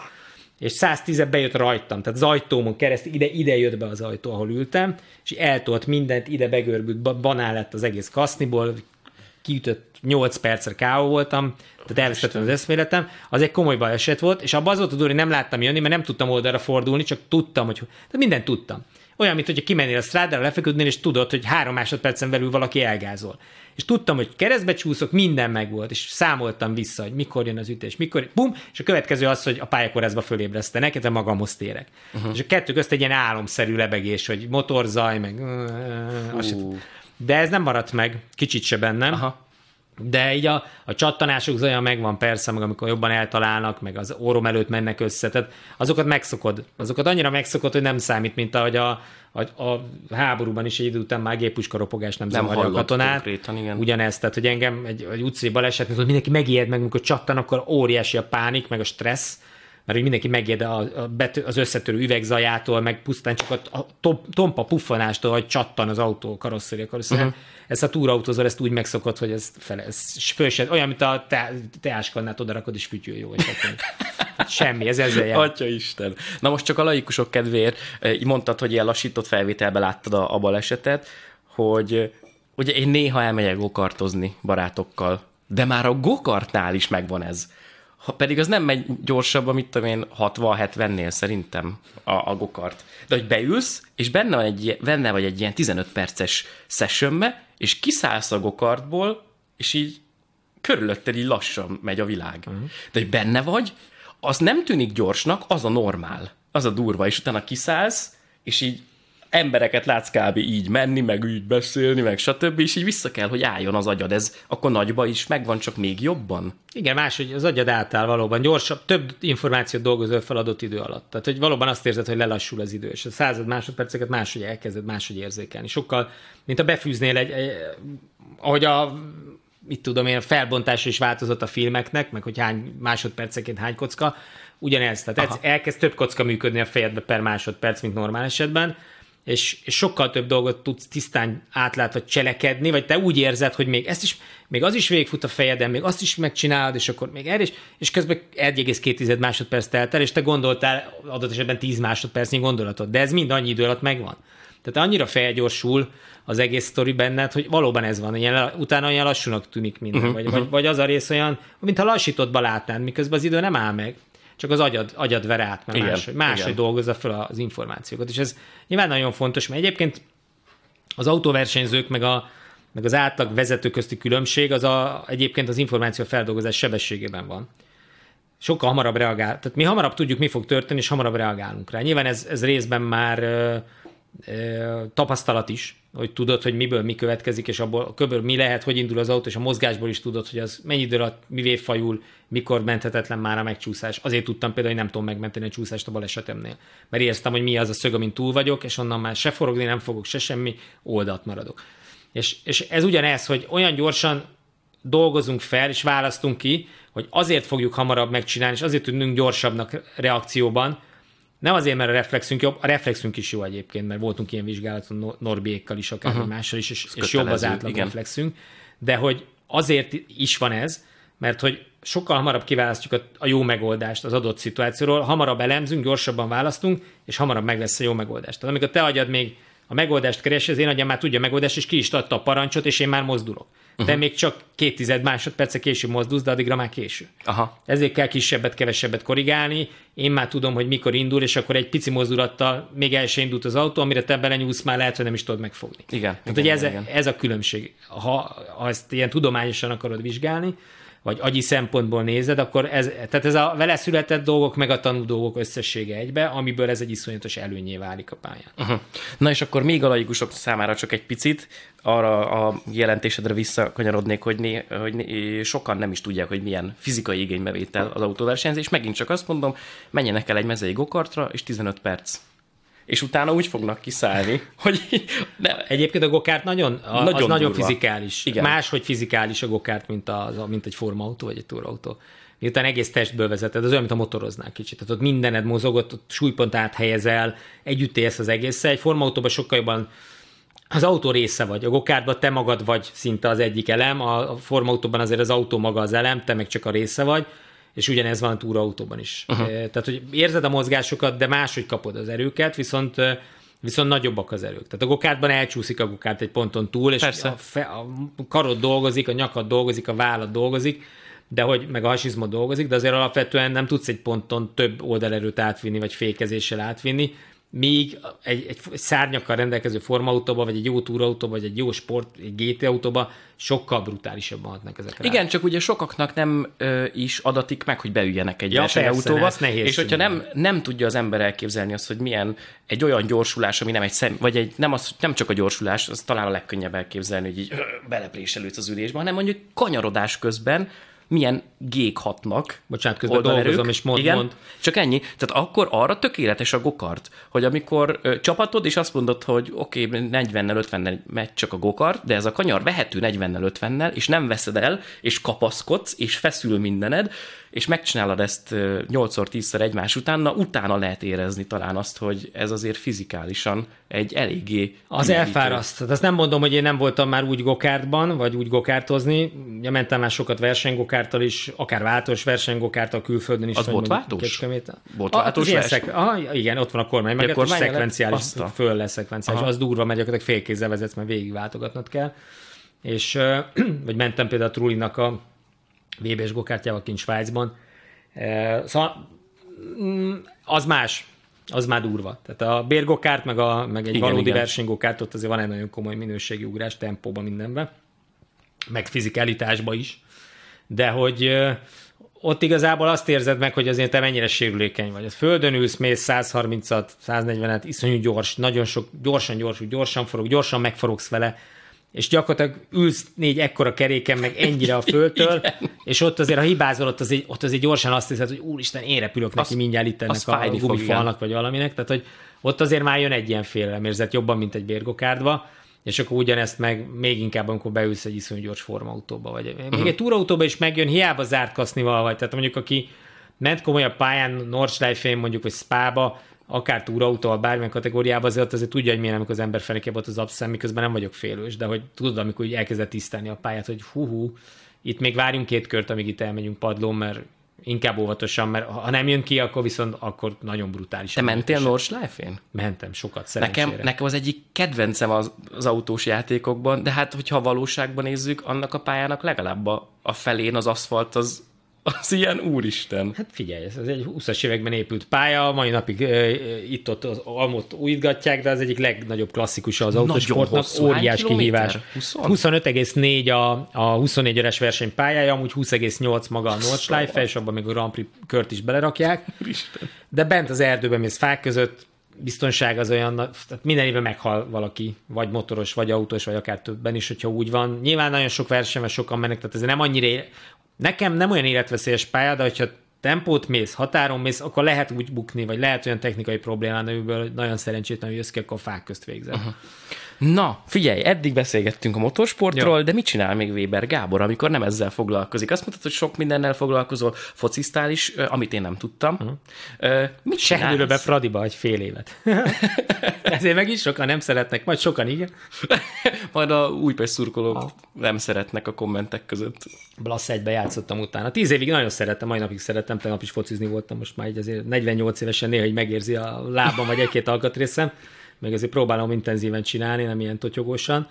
és 110 bejött rajtam, tehát az ajtómon keresztül ide, ide jött be az ajtó, ahol ültem, és eltolt mindent, ide begörbült, ba- banál lett az egész kaszniból, kiütött 8 percre káó voltam, tehát elvesztettem az eszméletem, az egy komoly baleset volt, és abban az volt a nem láttam jönni, mert nem tudtam oldalra fordulni, csak tudtam, hogy tehát mindent tudtam. Olyan, mint hogyha kimennél a strádára, lefeküdnél, és tudod, hogy három másodpercen belül valaki elgázol. És tudtam, hogy keresztbe csúszok, minden megvolt, és számoltam vissza, hogy mikor jön az ütés, mikor, bum, és a következő az, hogy a pályakorázba fölébresztenek, de magamhoz térek. Uh-huh. És a kettő közt egy ilyen álomszerű lebegés, hogy motorzaj, meg... De ez nem maradt meg, kicsit se bennem. Aha. De így a, a csattanások zaja megvan persze, meg amikor jobban eltalálnak, meg az órom előtt mennek össze, tehát azokat megszokod. Azokat annyira megszokod, hogy nem számít, mint ahogy a, a, a háborúban is egy idő után már géppuska ropogás nem, nem zavarja a katonát. igen. Ugyanezt, tehát hogy engem egy, egy utcai baleset, mindenki megijed meg, amikor csattan, akkor óriási a pánik, meg a stressz, mert hogy mindenki megijed a, a bető, az összetörő üvegzajától, meg pusztán csak a, a tompa puffanástól, hogy csattan az autó karosszéria karosszéria. Uh-huh. Ezt a túrautózol, ezt úgy megszokott, hogy ez, fele, ez fölsed, olyan, mint a te, teáskannát odarakod, és fütyül jó. És hát semmi, ez ezzel jár. Atya Isten. Na most csak a laikusok kedvéért, így mondtad, hogy ilyen lassított felvételbe láttad a, a balesetet, hogy ugye én néha elmegyek gokartozni barátokkal, de már a gokartnál is megvan ez ha pedig az nem megy gyorsabban, mit tudom én, 60-70-nél szerintem a, a gokart. De hogy beülsz, és benne, van egy, benne vagy egy ilyen 15 perces sessionbe, és kiszállsz a gokartból, és így körülötted így lassan megy a világ. Uh-huh. De hogy benne vagy, az nem tűnik gyorsnak, az a normál, az a durva, és utána kiszállsz, és így embereket látsz kb. így menni, meg így beszélni, meg stb. És így vissza kell, hogy álljon az agyad. Ez akkor nagyba is megvan, csak még jobban. Igen, máshogy az agyad átáll valóban gyorsabb, több információt dolgozol fel adott idő alatt. Tehát, hogy valóban azt érzed, hogy lelassul az idő, és a század másodperceket máshogy elkezded máshogy érzékelni. Sokkal, mint a befűznél egy, egy ahogy a mit tudom én, a felbontás is változott a filmeknek, meg hogy hány másodperceként hány kocka, ugyanez. Tehát Aha. elkezd több kocka működni a fejedbe per másodperc, mint normál esetben, és, és sokkal több dolgot tudsz tisztán átlátva cselekedni, vagy te úgy érzed, hogy még ezt is, még az is végigfut a fejeden, még azt is megcsinálod, és akkor még erre is, és közben 1,2 másodperc telt el, és te gondoltál adott esetben 10 másodpercnyi gondolatot, de ez mind annyi idő alatt megvan. Tehát annyira felgyorsul az egész sztori benned, hogy valóban ez van, ilyen, utána olyan lassúnak tűnik minden, uh-huh, vagy, uh-huh. vagy, vagy az a rész olyan, mintha lassítottba látnád, miközben az idő nem áll meg csak az agyad, agyad ver át, mert igen, máshogy, máshogy dolgozza fel az információkat. És ez nyilván nagyon fontos, mert egyébként az autóversenyzők meg, a, meg az átlag vezető közti különbség az a, egyébként az információ feldolgozás sebességében van. Sokkal hamarabb reagál. Tehát mi hamarabb tudjuk, mi fog történni, és hamarabb reagálunk rá. Nyilván ez, ez részben már tapasztalat is, hogy tudod, hogy miből mi következik, és abból köből mi lehet, hogy indul az autó, és a mozgásból is tudod, hogy az mennyi idő alatt mivé fajul, mikor menthetetlen már a megcsúszás. Azért tudtam például, hogy nem tudom megmenteni a csúszást a balesetemnél. Mert éreztem, hogy mi az a szög, amin túl vagyok, és onnan már se forogni nem fogok, se semmi, oldalt maradok. És, és ez ugyanez, hogy olyan gyorsan dolgozunk fel, és választunk ki, hogy azért fogjuk hamarabb megcsinálni, és azért tudunk gyorsabbnak reakcióban, nem azért, mert a reflexünk jobb, a reflexünk is jó egyébként, mert voltunk ilyen vizsgálaton Norbiékkal is, akár uh-huh. mással is, és, és jobb az átlag igen. reflexünk, de hogy azért is van ez, mert hogy sokkal hamarabb kiválasztjuk a, a jó megoldást az adott szituációról, hamarabb elemzünk, gyorsabban választunk, és hamarabb meg lesz a jó megoldás. Tehát amikor te agyad még a megoldást keresi, az én agyam már tudja a megoldást, és ki is adta a parancsot, és én már mozdulok. Uh-huh. De még csak két tized másodperce később mozdulsz, de addigra már késő. Aha. Ezért kell kisebbet, kevesebbet korrigálni. Én már tudom, hogy mikor indul, és akkor egy pici mozdulattal még el sem indult az autó, amire te belenyúlsz, már lehet, hogy nem is tudod megfogni. Igen. Tehát, igen, hogy ez, igen. ez a különbség. Ha, ha ezt ilyen tudományosan akarod vizsgálni, vagy agyi szempontból nézed, akkor ez, tehát ez a vele született dolgok, meg a tanú dolgok összessége egybe, amiből ez egy iszonyatos előnyé válik a pályán. Uh-huh. Na és akkor még a laikusok számára csak egy picit arra a jelentésedre visszakanyarodnék, hogy, né, hogy né, sokan nem is tudják, hogy milyen fizikai igénybevétel az autóversenyzés. Megint csak azt mondom, menjenek el egy mezei gokartra, és 15 perc és utána úgy fognak kiszállni, hogy... Ne. Egyébként a gokárt nagyon, a, nagyon, az nagyon fizikális. Igen. Máshogy fizikális a gokárt, mint, az, mint egy formautó vagy egy túrautó. Miután egész testből vezeted, az olyan, mint a motoroznál kicsit. Tehát ott mindened mozogott, ott súlypont áthelyezel, együtt élsz az egésszel. Egy formautóban sokkal jobban az autó része vagy. A gokártban te magad vagy szinte az egyik elem, a formautóban azért az autó maga az elem, te meg csak a része vagy és ugyanez van a túraautóban is. Uh-huh. Tehát, hogy érzed a mozgásokat, de máshogy kapod az erőket, viszont viszont nagyobbak az erők. Tehát a gokártban elcsúszik a gokárt egy ponton túl, és a, fe, a karod dolgozik, a nyakad dolgozik, a vállad dolgozik, de hogy meg a hasizmod dolgozik, de azért alapvetően nem tudsz egy ponton több oldalerőt átvinni, vagy fékezéssel átvinni, míg egy, egy szárnyakkal rendelkező formautóba, vagy egy jó túrautóba, vagy egy jó sport, egy GT autóba sokkal brutálisabban hatnak ezek rá. Igen, csak ugye sokaknak nem ö, is adatik meg, hogy beüljenek egy Ja, versenyautóba, persze, nehéz és hogyha nem, nem tudja az ember elképzelni azt, hogy milyen egy olyan gyorsulás, ami nem egy szem, vagy egy, nem, az, nem csak a gyorsulás, az talán a legkönnyebb elképzelni, hogy így ö, belepréselődsz az ülésbe, hanem mondjuk kanyarodás közben milyen gék hatnak. Bocsánat, közben dolgozom, és mond- Igen, mond. Csak ennyi. Tehát akkor arra tökéletes a gokart, hogy amikor ö, csapatod, és azt mondod, hogy oké, okay, 40-nel, 50-nel megy csak a gokart, de ez a kanyar vehető 40-nel, 50-nel, és nem veszed el, és kapaszkodsz, és feszül mindened, és megcsinálod ezt ö, 8-10-szer egymás után, na utána lehet érezni talán azt, hogy ez azért fizikálisan egy eléggé... Az elfáraszt. Tehát azt nem mondom, hogy én nem voltam már úgy gokártban, vagy úgy gokártozni. Ugye mentem már sokat versenygokárttal is, akár váltós versenygokárttal külföldön is. Az vagy volt mondjuk váltós? Kecskeméten. Volt Ah, szek... Aha, igen, ott van a kormány, meg a kormány szekvenciális, föl lesz szekvenciális. Aha. Az durva, mert gyakorlatilag félkézzel vezetsz, mert végig váltogatnod kell. És, vagy mentem például a Trulinak a VB-s gokártyával kint Svájcban. Szóval mm, az más, az már durva. Tehát a bérgokárt, meg, a, meg egy Igen, valódi igen. versenygokárt, ott azért van egy nagyon komoly minőségi ugrás, tempóban mindenben, meg fizikalitásban is. De hogy ott igazából azt érzed meg, hogy azért te mennyire sérülékeny vagy. A földön ülsz, mész 130-at, 140-et, iszonyú gyors, nagyon sok, gyorsan, gyorsan, gyorsan forog, gyorsan megforogsz vele, és gyakorlatilag ülsz négy ekkora keréken, meg ennyire a földtől, és ott azért, ha hibázol, ott azért, ott azért gyorsan azt hiszed, hogy úristen, én repülök neki Az- mindjárt itt ennek a gumifalnak, vagy valaminek, tehát hogy ott azért már jön egy ilyen félelemérzet jobban, mint egy bérgokárdba, és akkor ugyanezt meg még inkább, amikor beülsz egy iszonyú gyors formautóba, vagy még Mhm. egy túrautóba is megjön, hiába zárt kasznival vagy, tehát mondjuk aki ment komolyabb pályán, Nordschleife-én mondjuk, vagy Spába, akár túrautóval, bármilyen kategóriában, azért, ott azért tudja, hogy milyen, amikor az ember fenéke volt az abszem, miközben nem vagyok félős, de hogy tudod, amikor úgy elkezdett tisztelni a pályát, hogy hú, hú itt még várjunk két kört, amíg itt elmegyünk padlón, mert inkább óvatosan, mert ha nem jön ki, akkor viszont akkor nagyon brutális. Te mentél Nordschleife-én? Mentem sokat, szerencsére. Nekem, nekem az egyik kedvencem az, az autós játékokban, de hát, hogyha valóságban nézzük, annak a pályának legalább a, a felén az aszfalt az, az ilyen úristen. Hát figyelj, ez egy 20-as években épült pálya, mai napig e, itt-ott az almot újítgatják, de az egyik legnagyobb klasszikusa az Nagyon autósportnak, hosszú. Hány óriás kihívás. 20? 25,4 a, a 24 órás verseny pályája, amúgy 20,8 maga a Nordschleife, és abban még a Grand Prix kört is belerakják. Úristen. De bent az erdőben mész fák között, biztonság az olyan, tehát minden évben meghal valaki, vagy motoros, vagy autós, vagy akár többen is, hogyha úgy van. Nyilván nagyon sok versenyben sokan mennek, tehát ez nem annyira, nekem nem olyan életveszélyes pálya, de hogyha tempót mész, határon mész, akkor lehet úgy bukni, vagy lehet olyan technikai problémán, amiből nagyon szerencsétlen, hogy jössz ki, akkor a fák közt végzel. Uh-huh. Na, figyelj, eddig beszélgettünk a motorsportról, de mit csinál még Weber Gábor, amikor nem ezzel foglalkozik? Azt mondtad, hogy sok mindennel foglalkozol, focisztál is, ö, amit én nem tudtam. Uh-huh. Mit Sehnőről be csinálsz? Fradiba egy fél évet. Ezért meg is sokan nem szeretnek, majd sokan igen. Majd a Újpest szurkolók nem szeretnek a kommentek között. Blasz egybe játszottam utána. Tíz évig nagyon szerettem, mai napig szerettem, tegnap is focizni voltam, most már így azért 48 évesen néha így megérzi a lábam, vagy egy-két alkatrészem, meg azért próbálom intenzíven csinálni, nem ilyen totyogósan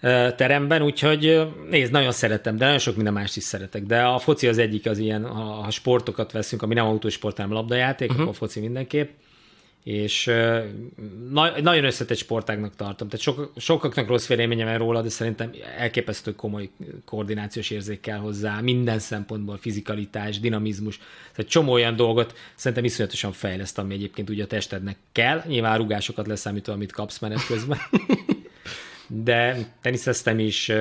ö, teremben, úgyhogy nézd, nagyon szeretem, de nagyon sok minden mást is szeretek. De a foci az egyik az ilyen, ha, ha sportokat veszünk, ami nem autósport, hanem labdajáték, uh-huh. akkor a foci mindenképp és na, nagyon összetett sportágnak tartom. Tehát sok, sokaknak rossz véleménye van róla, de szerintem elképesztő komoly koordinációs érzék kell hozzá, minden szempontból, fizikalitás, dinamizmus, tehát csomó olyan dolgot szerintem iszonyatosan fejleszt, ami egyébként ugye a testednek kell. Nyilván rúgásokat leszámítva, amit kapsz menet közben. de teniszeztem is,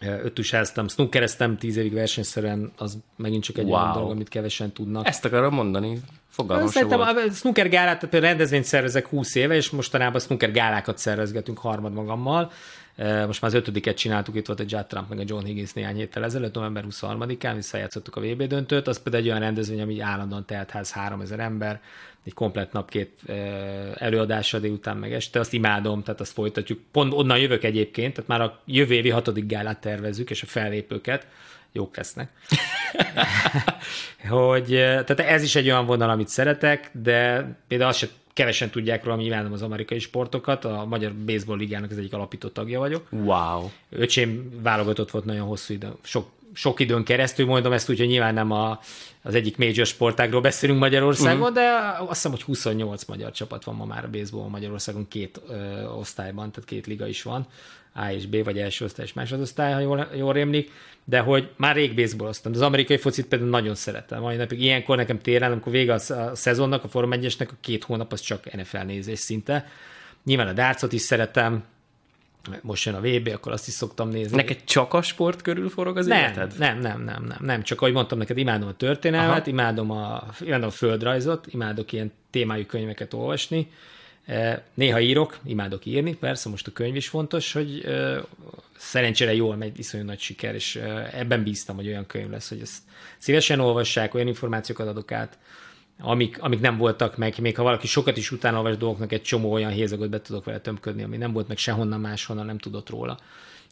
öttusáztam, snookereztem tíz évig versenyszerűen, az megint csak egy wow. olyan dolog, amit kevesen tudnak. Ezt akarom mondani. Fogalmam Szerintem volt. a snooker gálát, például rendezvényt szervezek 20 éve, és mostanában snooker gálákat szervezgetünk harmad magammal. Eh, Most már az ötödiket csináltuk, itt volt egy Judd Trump meg a John Higgins néhány héttel ezelőtt, november 23-án visszajátszottuk a VB döntőt, az például egy olyan rendezvény, ami állandóan teltház 3000 ember, egy komplet nap két eh, előadással délután meg este, azt imádom, tehát azt folytatjuk. Pont onnan jövök egyébként, tehát már a jövő évi hatodik gálát tervezzük, és a fellépőket jók lesznek. hogy, eh, tehát ez is egy olyan vonal, amit szeretek, de például azt se kevesen tudják róla, nyilván az amerikai sportokat, a Magyar Baseball Ligának az egyik alapító tagja vagyok. Wow. Öcsém válogatott volt nagyon hosszú idő, sok sok időn keresztül, mondom ezt úgy, hogy nyilván nem a, az egyik major sportágról beszélünk Magyarországon, uh-huh. de azt hiszem, hogy 28 magyar csapat van ma már a baseball Magyarországon két ö, osztályban, tehát két liga is van, A és B, vagy első osztály és másodosztály, ha jól, jól rémlik, de hogy már rég baseballoztam. De az amerikai focit például nagyon szeretem. Mai napig ilyenkor nekem téren, amikor vége a, szezonnak, a Form 1 a két hónap az csak NFL nézés szinte. Nyilván a dartsot is szeretem, most jön a VB, akkor azt is szoktam nézni. Neked csak a sport körül forog az nem, életed? Nem, nem, nem, nem, nem. Csak ahogy mondtam neked, imádom a történelmet, imádom a, imádom a földrajzot, imádok ilyen témájú könyveket olvasni. E, Néha írok, imádok írni, persze most a könyv is fontos, hogy e, szerencsére jól megy, iszonyú nagy siker, és e, ebben bíztam, hogy olyan könyv lesz, hogy ezt szívesen olvassák, olyan információkat adok át, amik, amik nem voltak meg, még ha valaki sokat is utána olvas dolgoknak, egy csomó olyan hézagot be tudok vele tömködni, ami nem volt meg sehonnan máshonnan, nem tudott róla.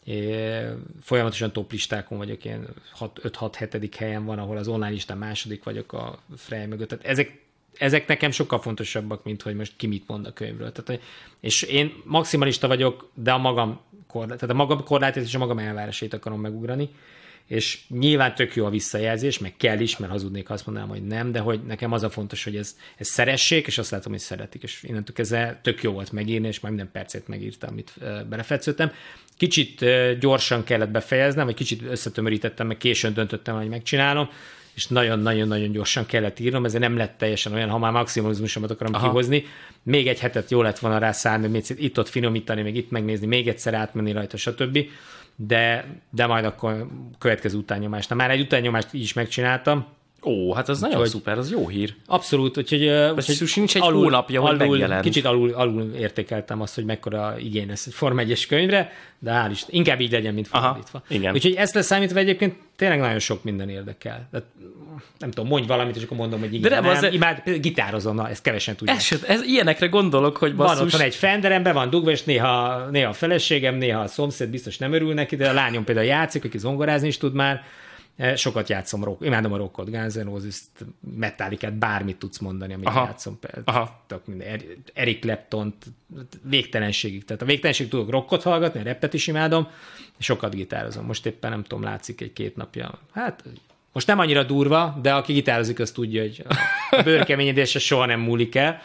É, folyamatosan top listákon vagyok, ilyen 5-6-7. helyen van, ahol az online listán második vagyok a Frey mögött. Tehát ezek, ezek nekem sokkal fontosabbak, mint hogy most ki mit mond a könyvről. Tehát, és én maximalista vagyok, de a magam korlát, tehát a magam korlátét és a magam elvárásait akarom megugrani és nyilván tök jó a visszajelzés, meg kell is, mert hazudnék, azt mondanám, hogy nem, de hogy nekem az a fontos, hogy ez, ez szeressék, és azt látom, hogy szeretik, és innentől kezdve tök jó volt megírni, és már minden percét megírtam, amit belefetsződtem. Kicsit gyorsan kellett befejeznem, vagy kicsit összetömörítettem, meg későn döntöttem, hogy megcsinálom, és nagyon-nagyon-nagyon gyorsan kellett írnom, ezért nem lett teljesen olyan, ha már maximalizmusomat akarom Aha. kihozni. Még egy hetet jó lett volna rá szállni, még itt-ott finomítani, még itt megnézni, még egyszer átmenni rajta, stb de, de majd akkor következő utányomást. Na már egy utányomást így is megcsináltam, Ó, hát az nagyon szuper, az jó hír. Abszolút, úgyhogy, úgyhogy sincs egy alul, hónapja, hogy alul, megjelent. Kicsit alul, alul értékeltem azt, hogy mekkora igény lesz egy Form 1 könyvre, de hál' is, inkább így legyen, mint fordítva. igen. Úgyhogy ezt leszámítva egyébként tényleg nagyon sok minden érdekel. De nem tudom, mondj valamit, és akkor mondom, hogy igen. De nem, nem az imád, gitározom, na, ezt kevesen tudják. Ez, ez, ilyenekre gondolok, hogy basszus. Van otthon egy Fenderem, be van dugva, és néha, néha a feleségem, néha a szomszéd biztos nem örül neki, de a lányom például játszik, aki zongorázni is tud már, sokat játszom rock, imádom a rockot, Guns N' Roses, Metallicát, bármit tudsz mondani, amit Aha. játszom. Aha. Tök minden, Eric clapton végtelenségig. Tehát a végtelenség tudok rockot hallgatni, a repet is imádom, sokat gitározom. Most éppen nem tudom, látszik egy-két napja. Hát most nem annyira durva, de aki gitározik, az tudja, hogy a bőrkeményedése soha nem múlik el,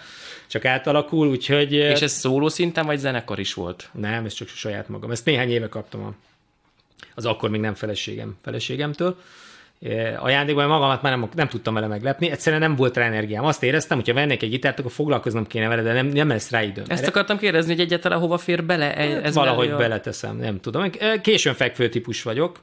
csak átalakul, úgyhogy... És ez szóló szinten, vagy zenekar is volt? Nem, ez csak saját magam. Ezt néhány éve kaptam a az akkor még nem feleségem, feleségemtől. Ajándékban magamat már nem, nem tudtam vele meglepni, egyszerűen nem volt rá energiám. Azt éreztem, hogy ha vennék egy gitárt, akkor foglalkoznom kéne vele, de nem, nem lesz rá időm. Ezt akartam kérdezni, hogy egyáltalán hova fér bele? E- ez Valahogy a... beleteszem, nem tudom. Későn fekvő típus vagyok,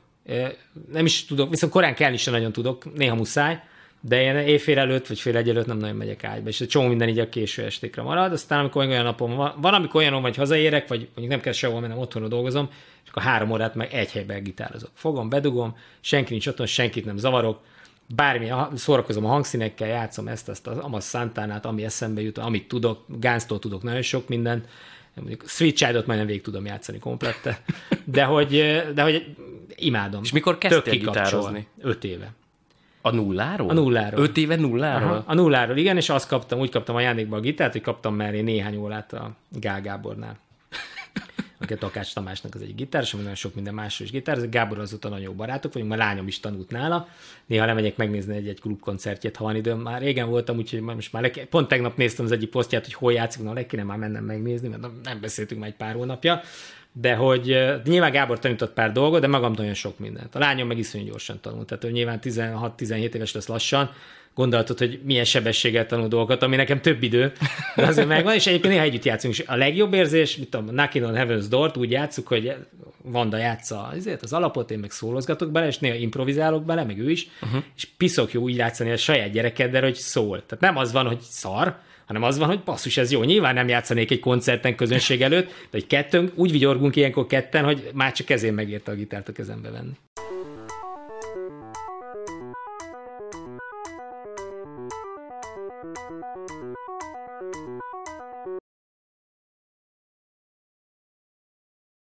nem is tudok, viszont korán kell is nagyon tudok, néha muszáj, de én éjfél előtt, vagy fél egy előtt nem nagyon megyek ágyba, és egy csomó minden így a késő estékre marad, aztán amikor olyan napom van, van amikor olyan, vagy hazaérek, vagy mondjuk nem kell sehol mennem, otthonra dolgozom, és akkor három órát meg egy helyben gitározok. Fogom, bedugom, senki nincs otthon, senkit nem zavarok, bármi, szórakozom a hangszínekkel, játszom ezt, azt, az Amas Santánát, ami eszembe jut, amit tudok, Gánztól tudok nagyon sok mindent, mondjuk Sweet Child-ot majdnem végig tudom játszani komplette, de hogy, de hogy imádom. És mikor kezdtél gitározni? Öt éve. A nulláról? A nulláról. Öt éve nulláról? Aha, a nulláról, igen, és azt kaptam, úgy kaptam ajándékba a gitárt, hogy kaptam mellé néhány órát a Gál Gábornál. aki a Takács Tamásnak az egy gitáros, ami nagyon sok minden másról is gitár. Ez Gábor azóta nagyon jó barátok vagyunk, már lányom is tanult nála. Néha lemegyek megnézni egy-egy klubkoncertjét, ha van időm. Már régen voltam, úgyhogy most már le, pont tegnap néztem az egyik posztját, hogy hol játszik, na le kéne már mennem megnézni, mert nem beszéltünk már egy pár hónapja de hogy nyilván Gábor tanított pár dolgot, de magam nagyon sok mindent. A lányom meg iszonyú gyorsan tanult, tehát ő nyilván 16-17 éves lesz lassan, gondoltad, hogy milyen sebességgel tanul dolgokat, ami nekem több idő, de azért megvan, és egyébként néha együtt játszunk. És a legjobb érzés, mit tudom, Knocking on Heaven's Door-t úgy játszuk, hogy Vanda játsza azért az alapot, én meg szólozgatok bele, és néha improvizálok bele, meg ő is, uh-huh. és piszok jó úgy játszani a saját gyerekeddel, hogy szól. Tehát nem az van, hogy szar, hanem az van, hogy basszus, ez jó. Nyilván nem játszanék egy koncerten közönség előtt, de hogy kettőnk, úgy vigyorgunk ilyenkor ketten, hogy már csak kezén megérte a gitárt a kezembe venni.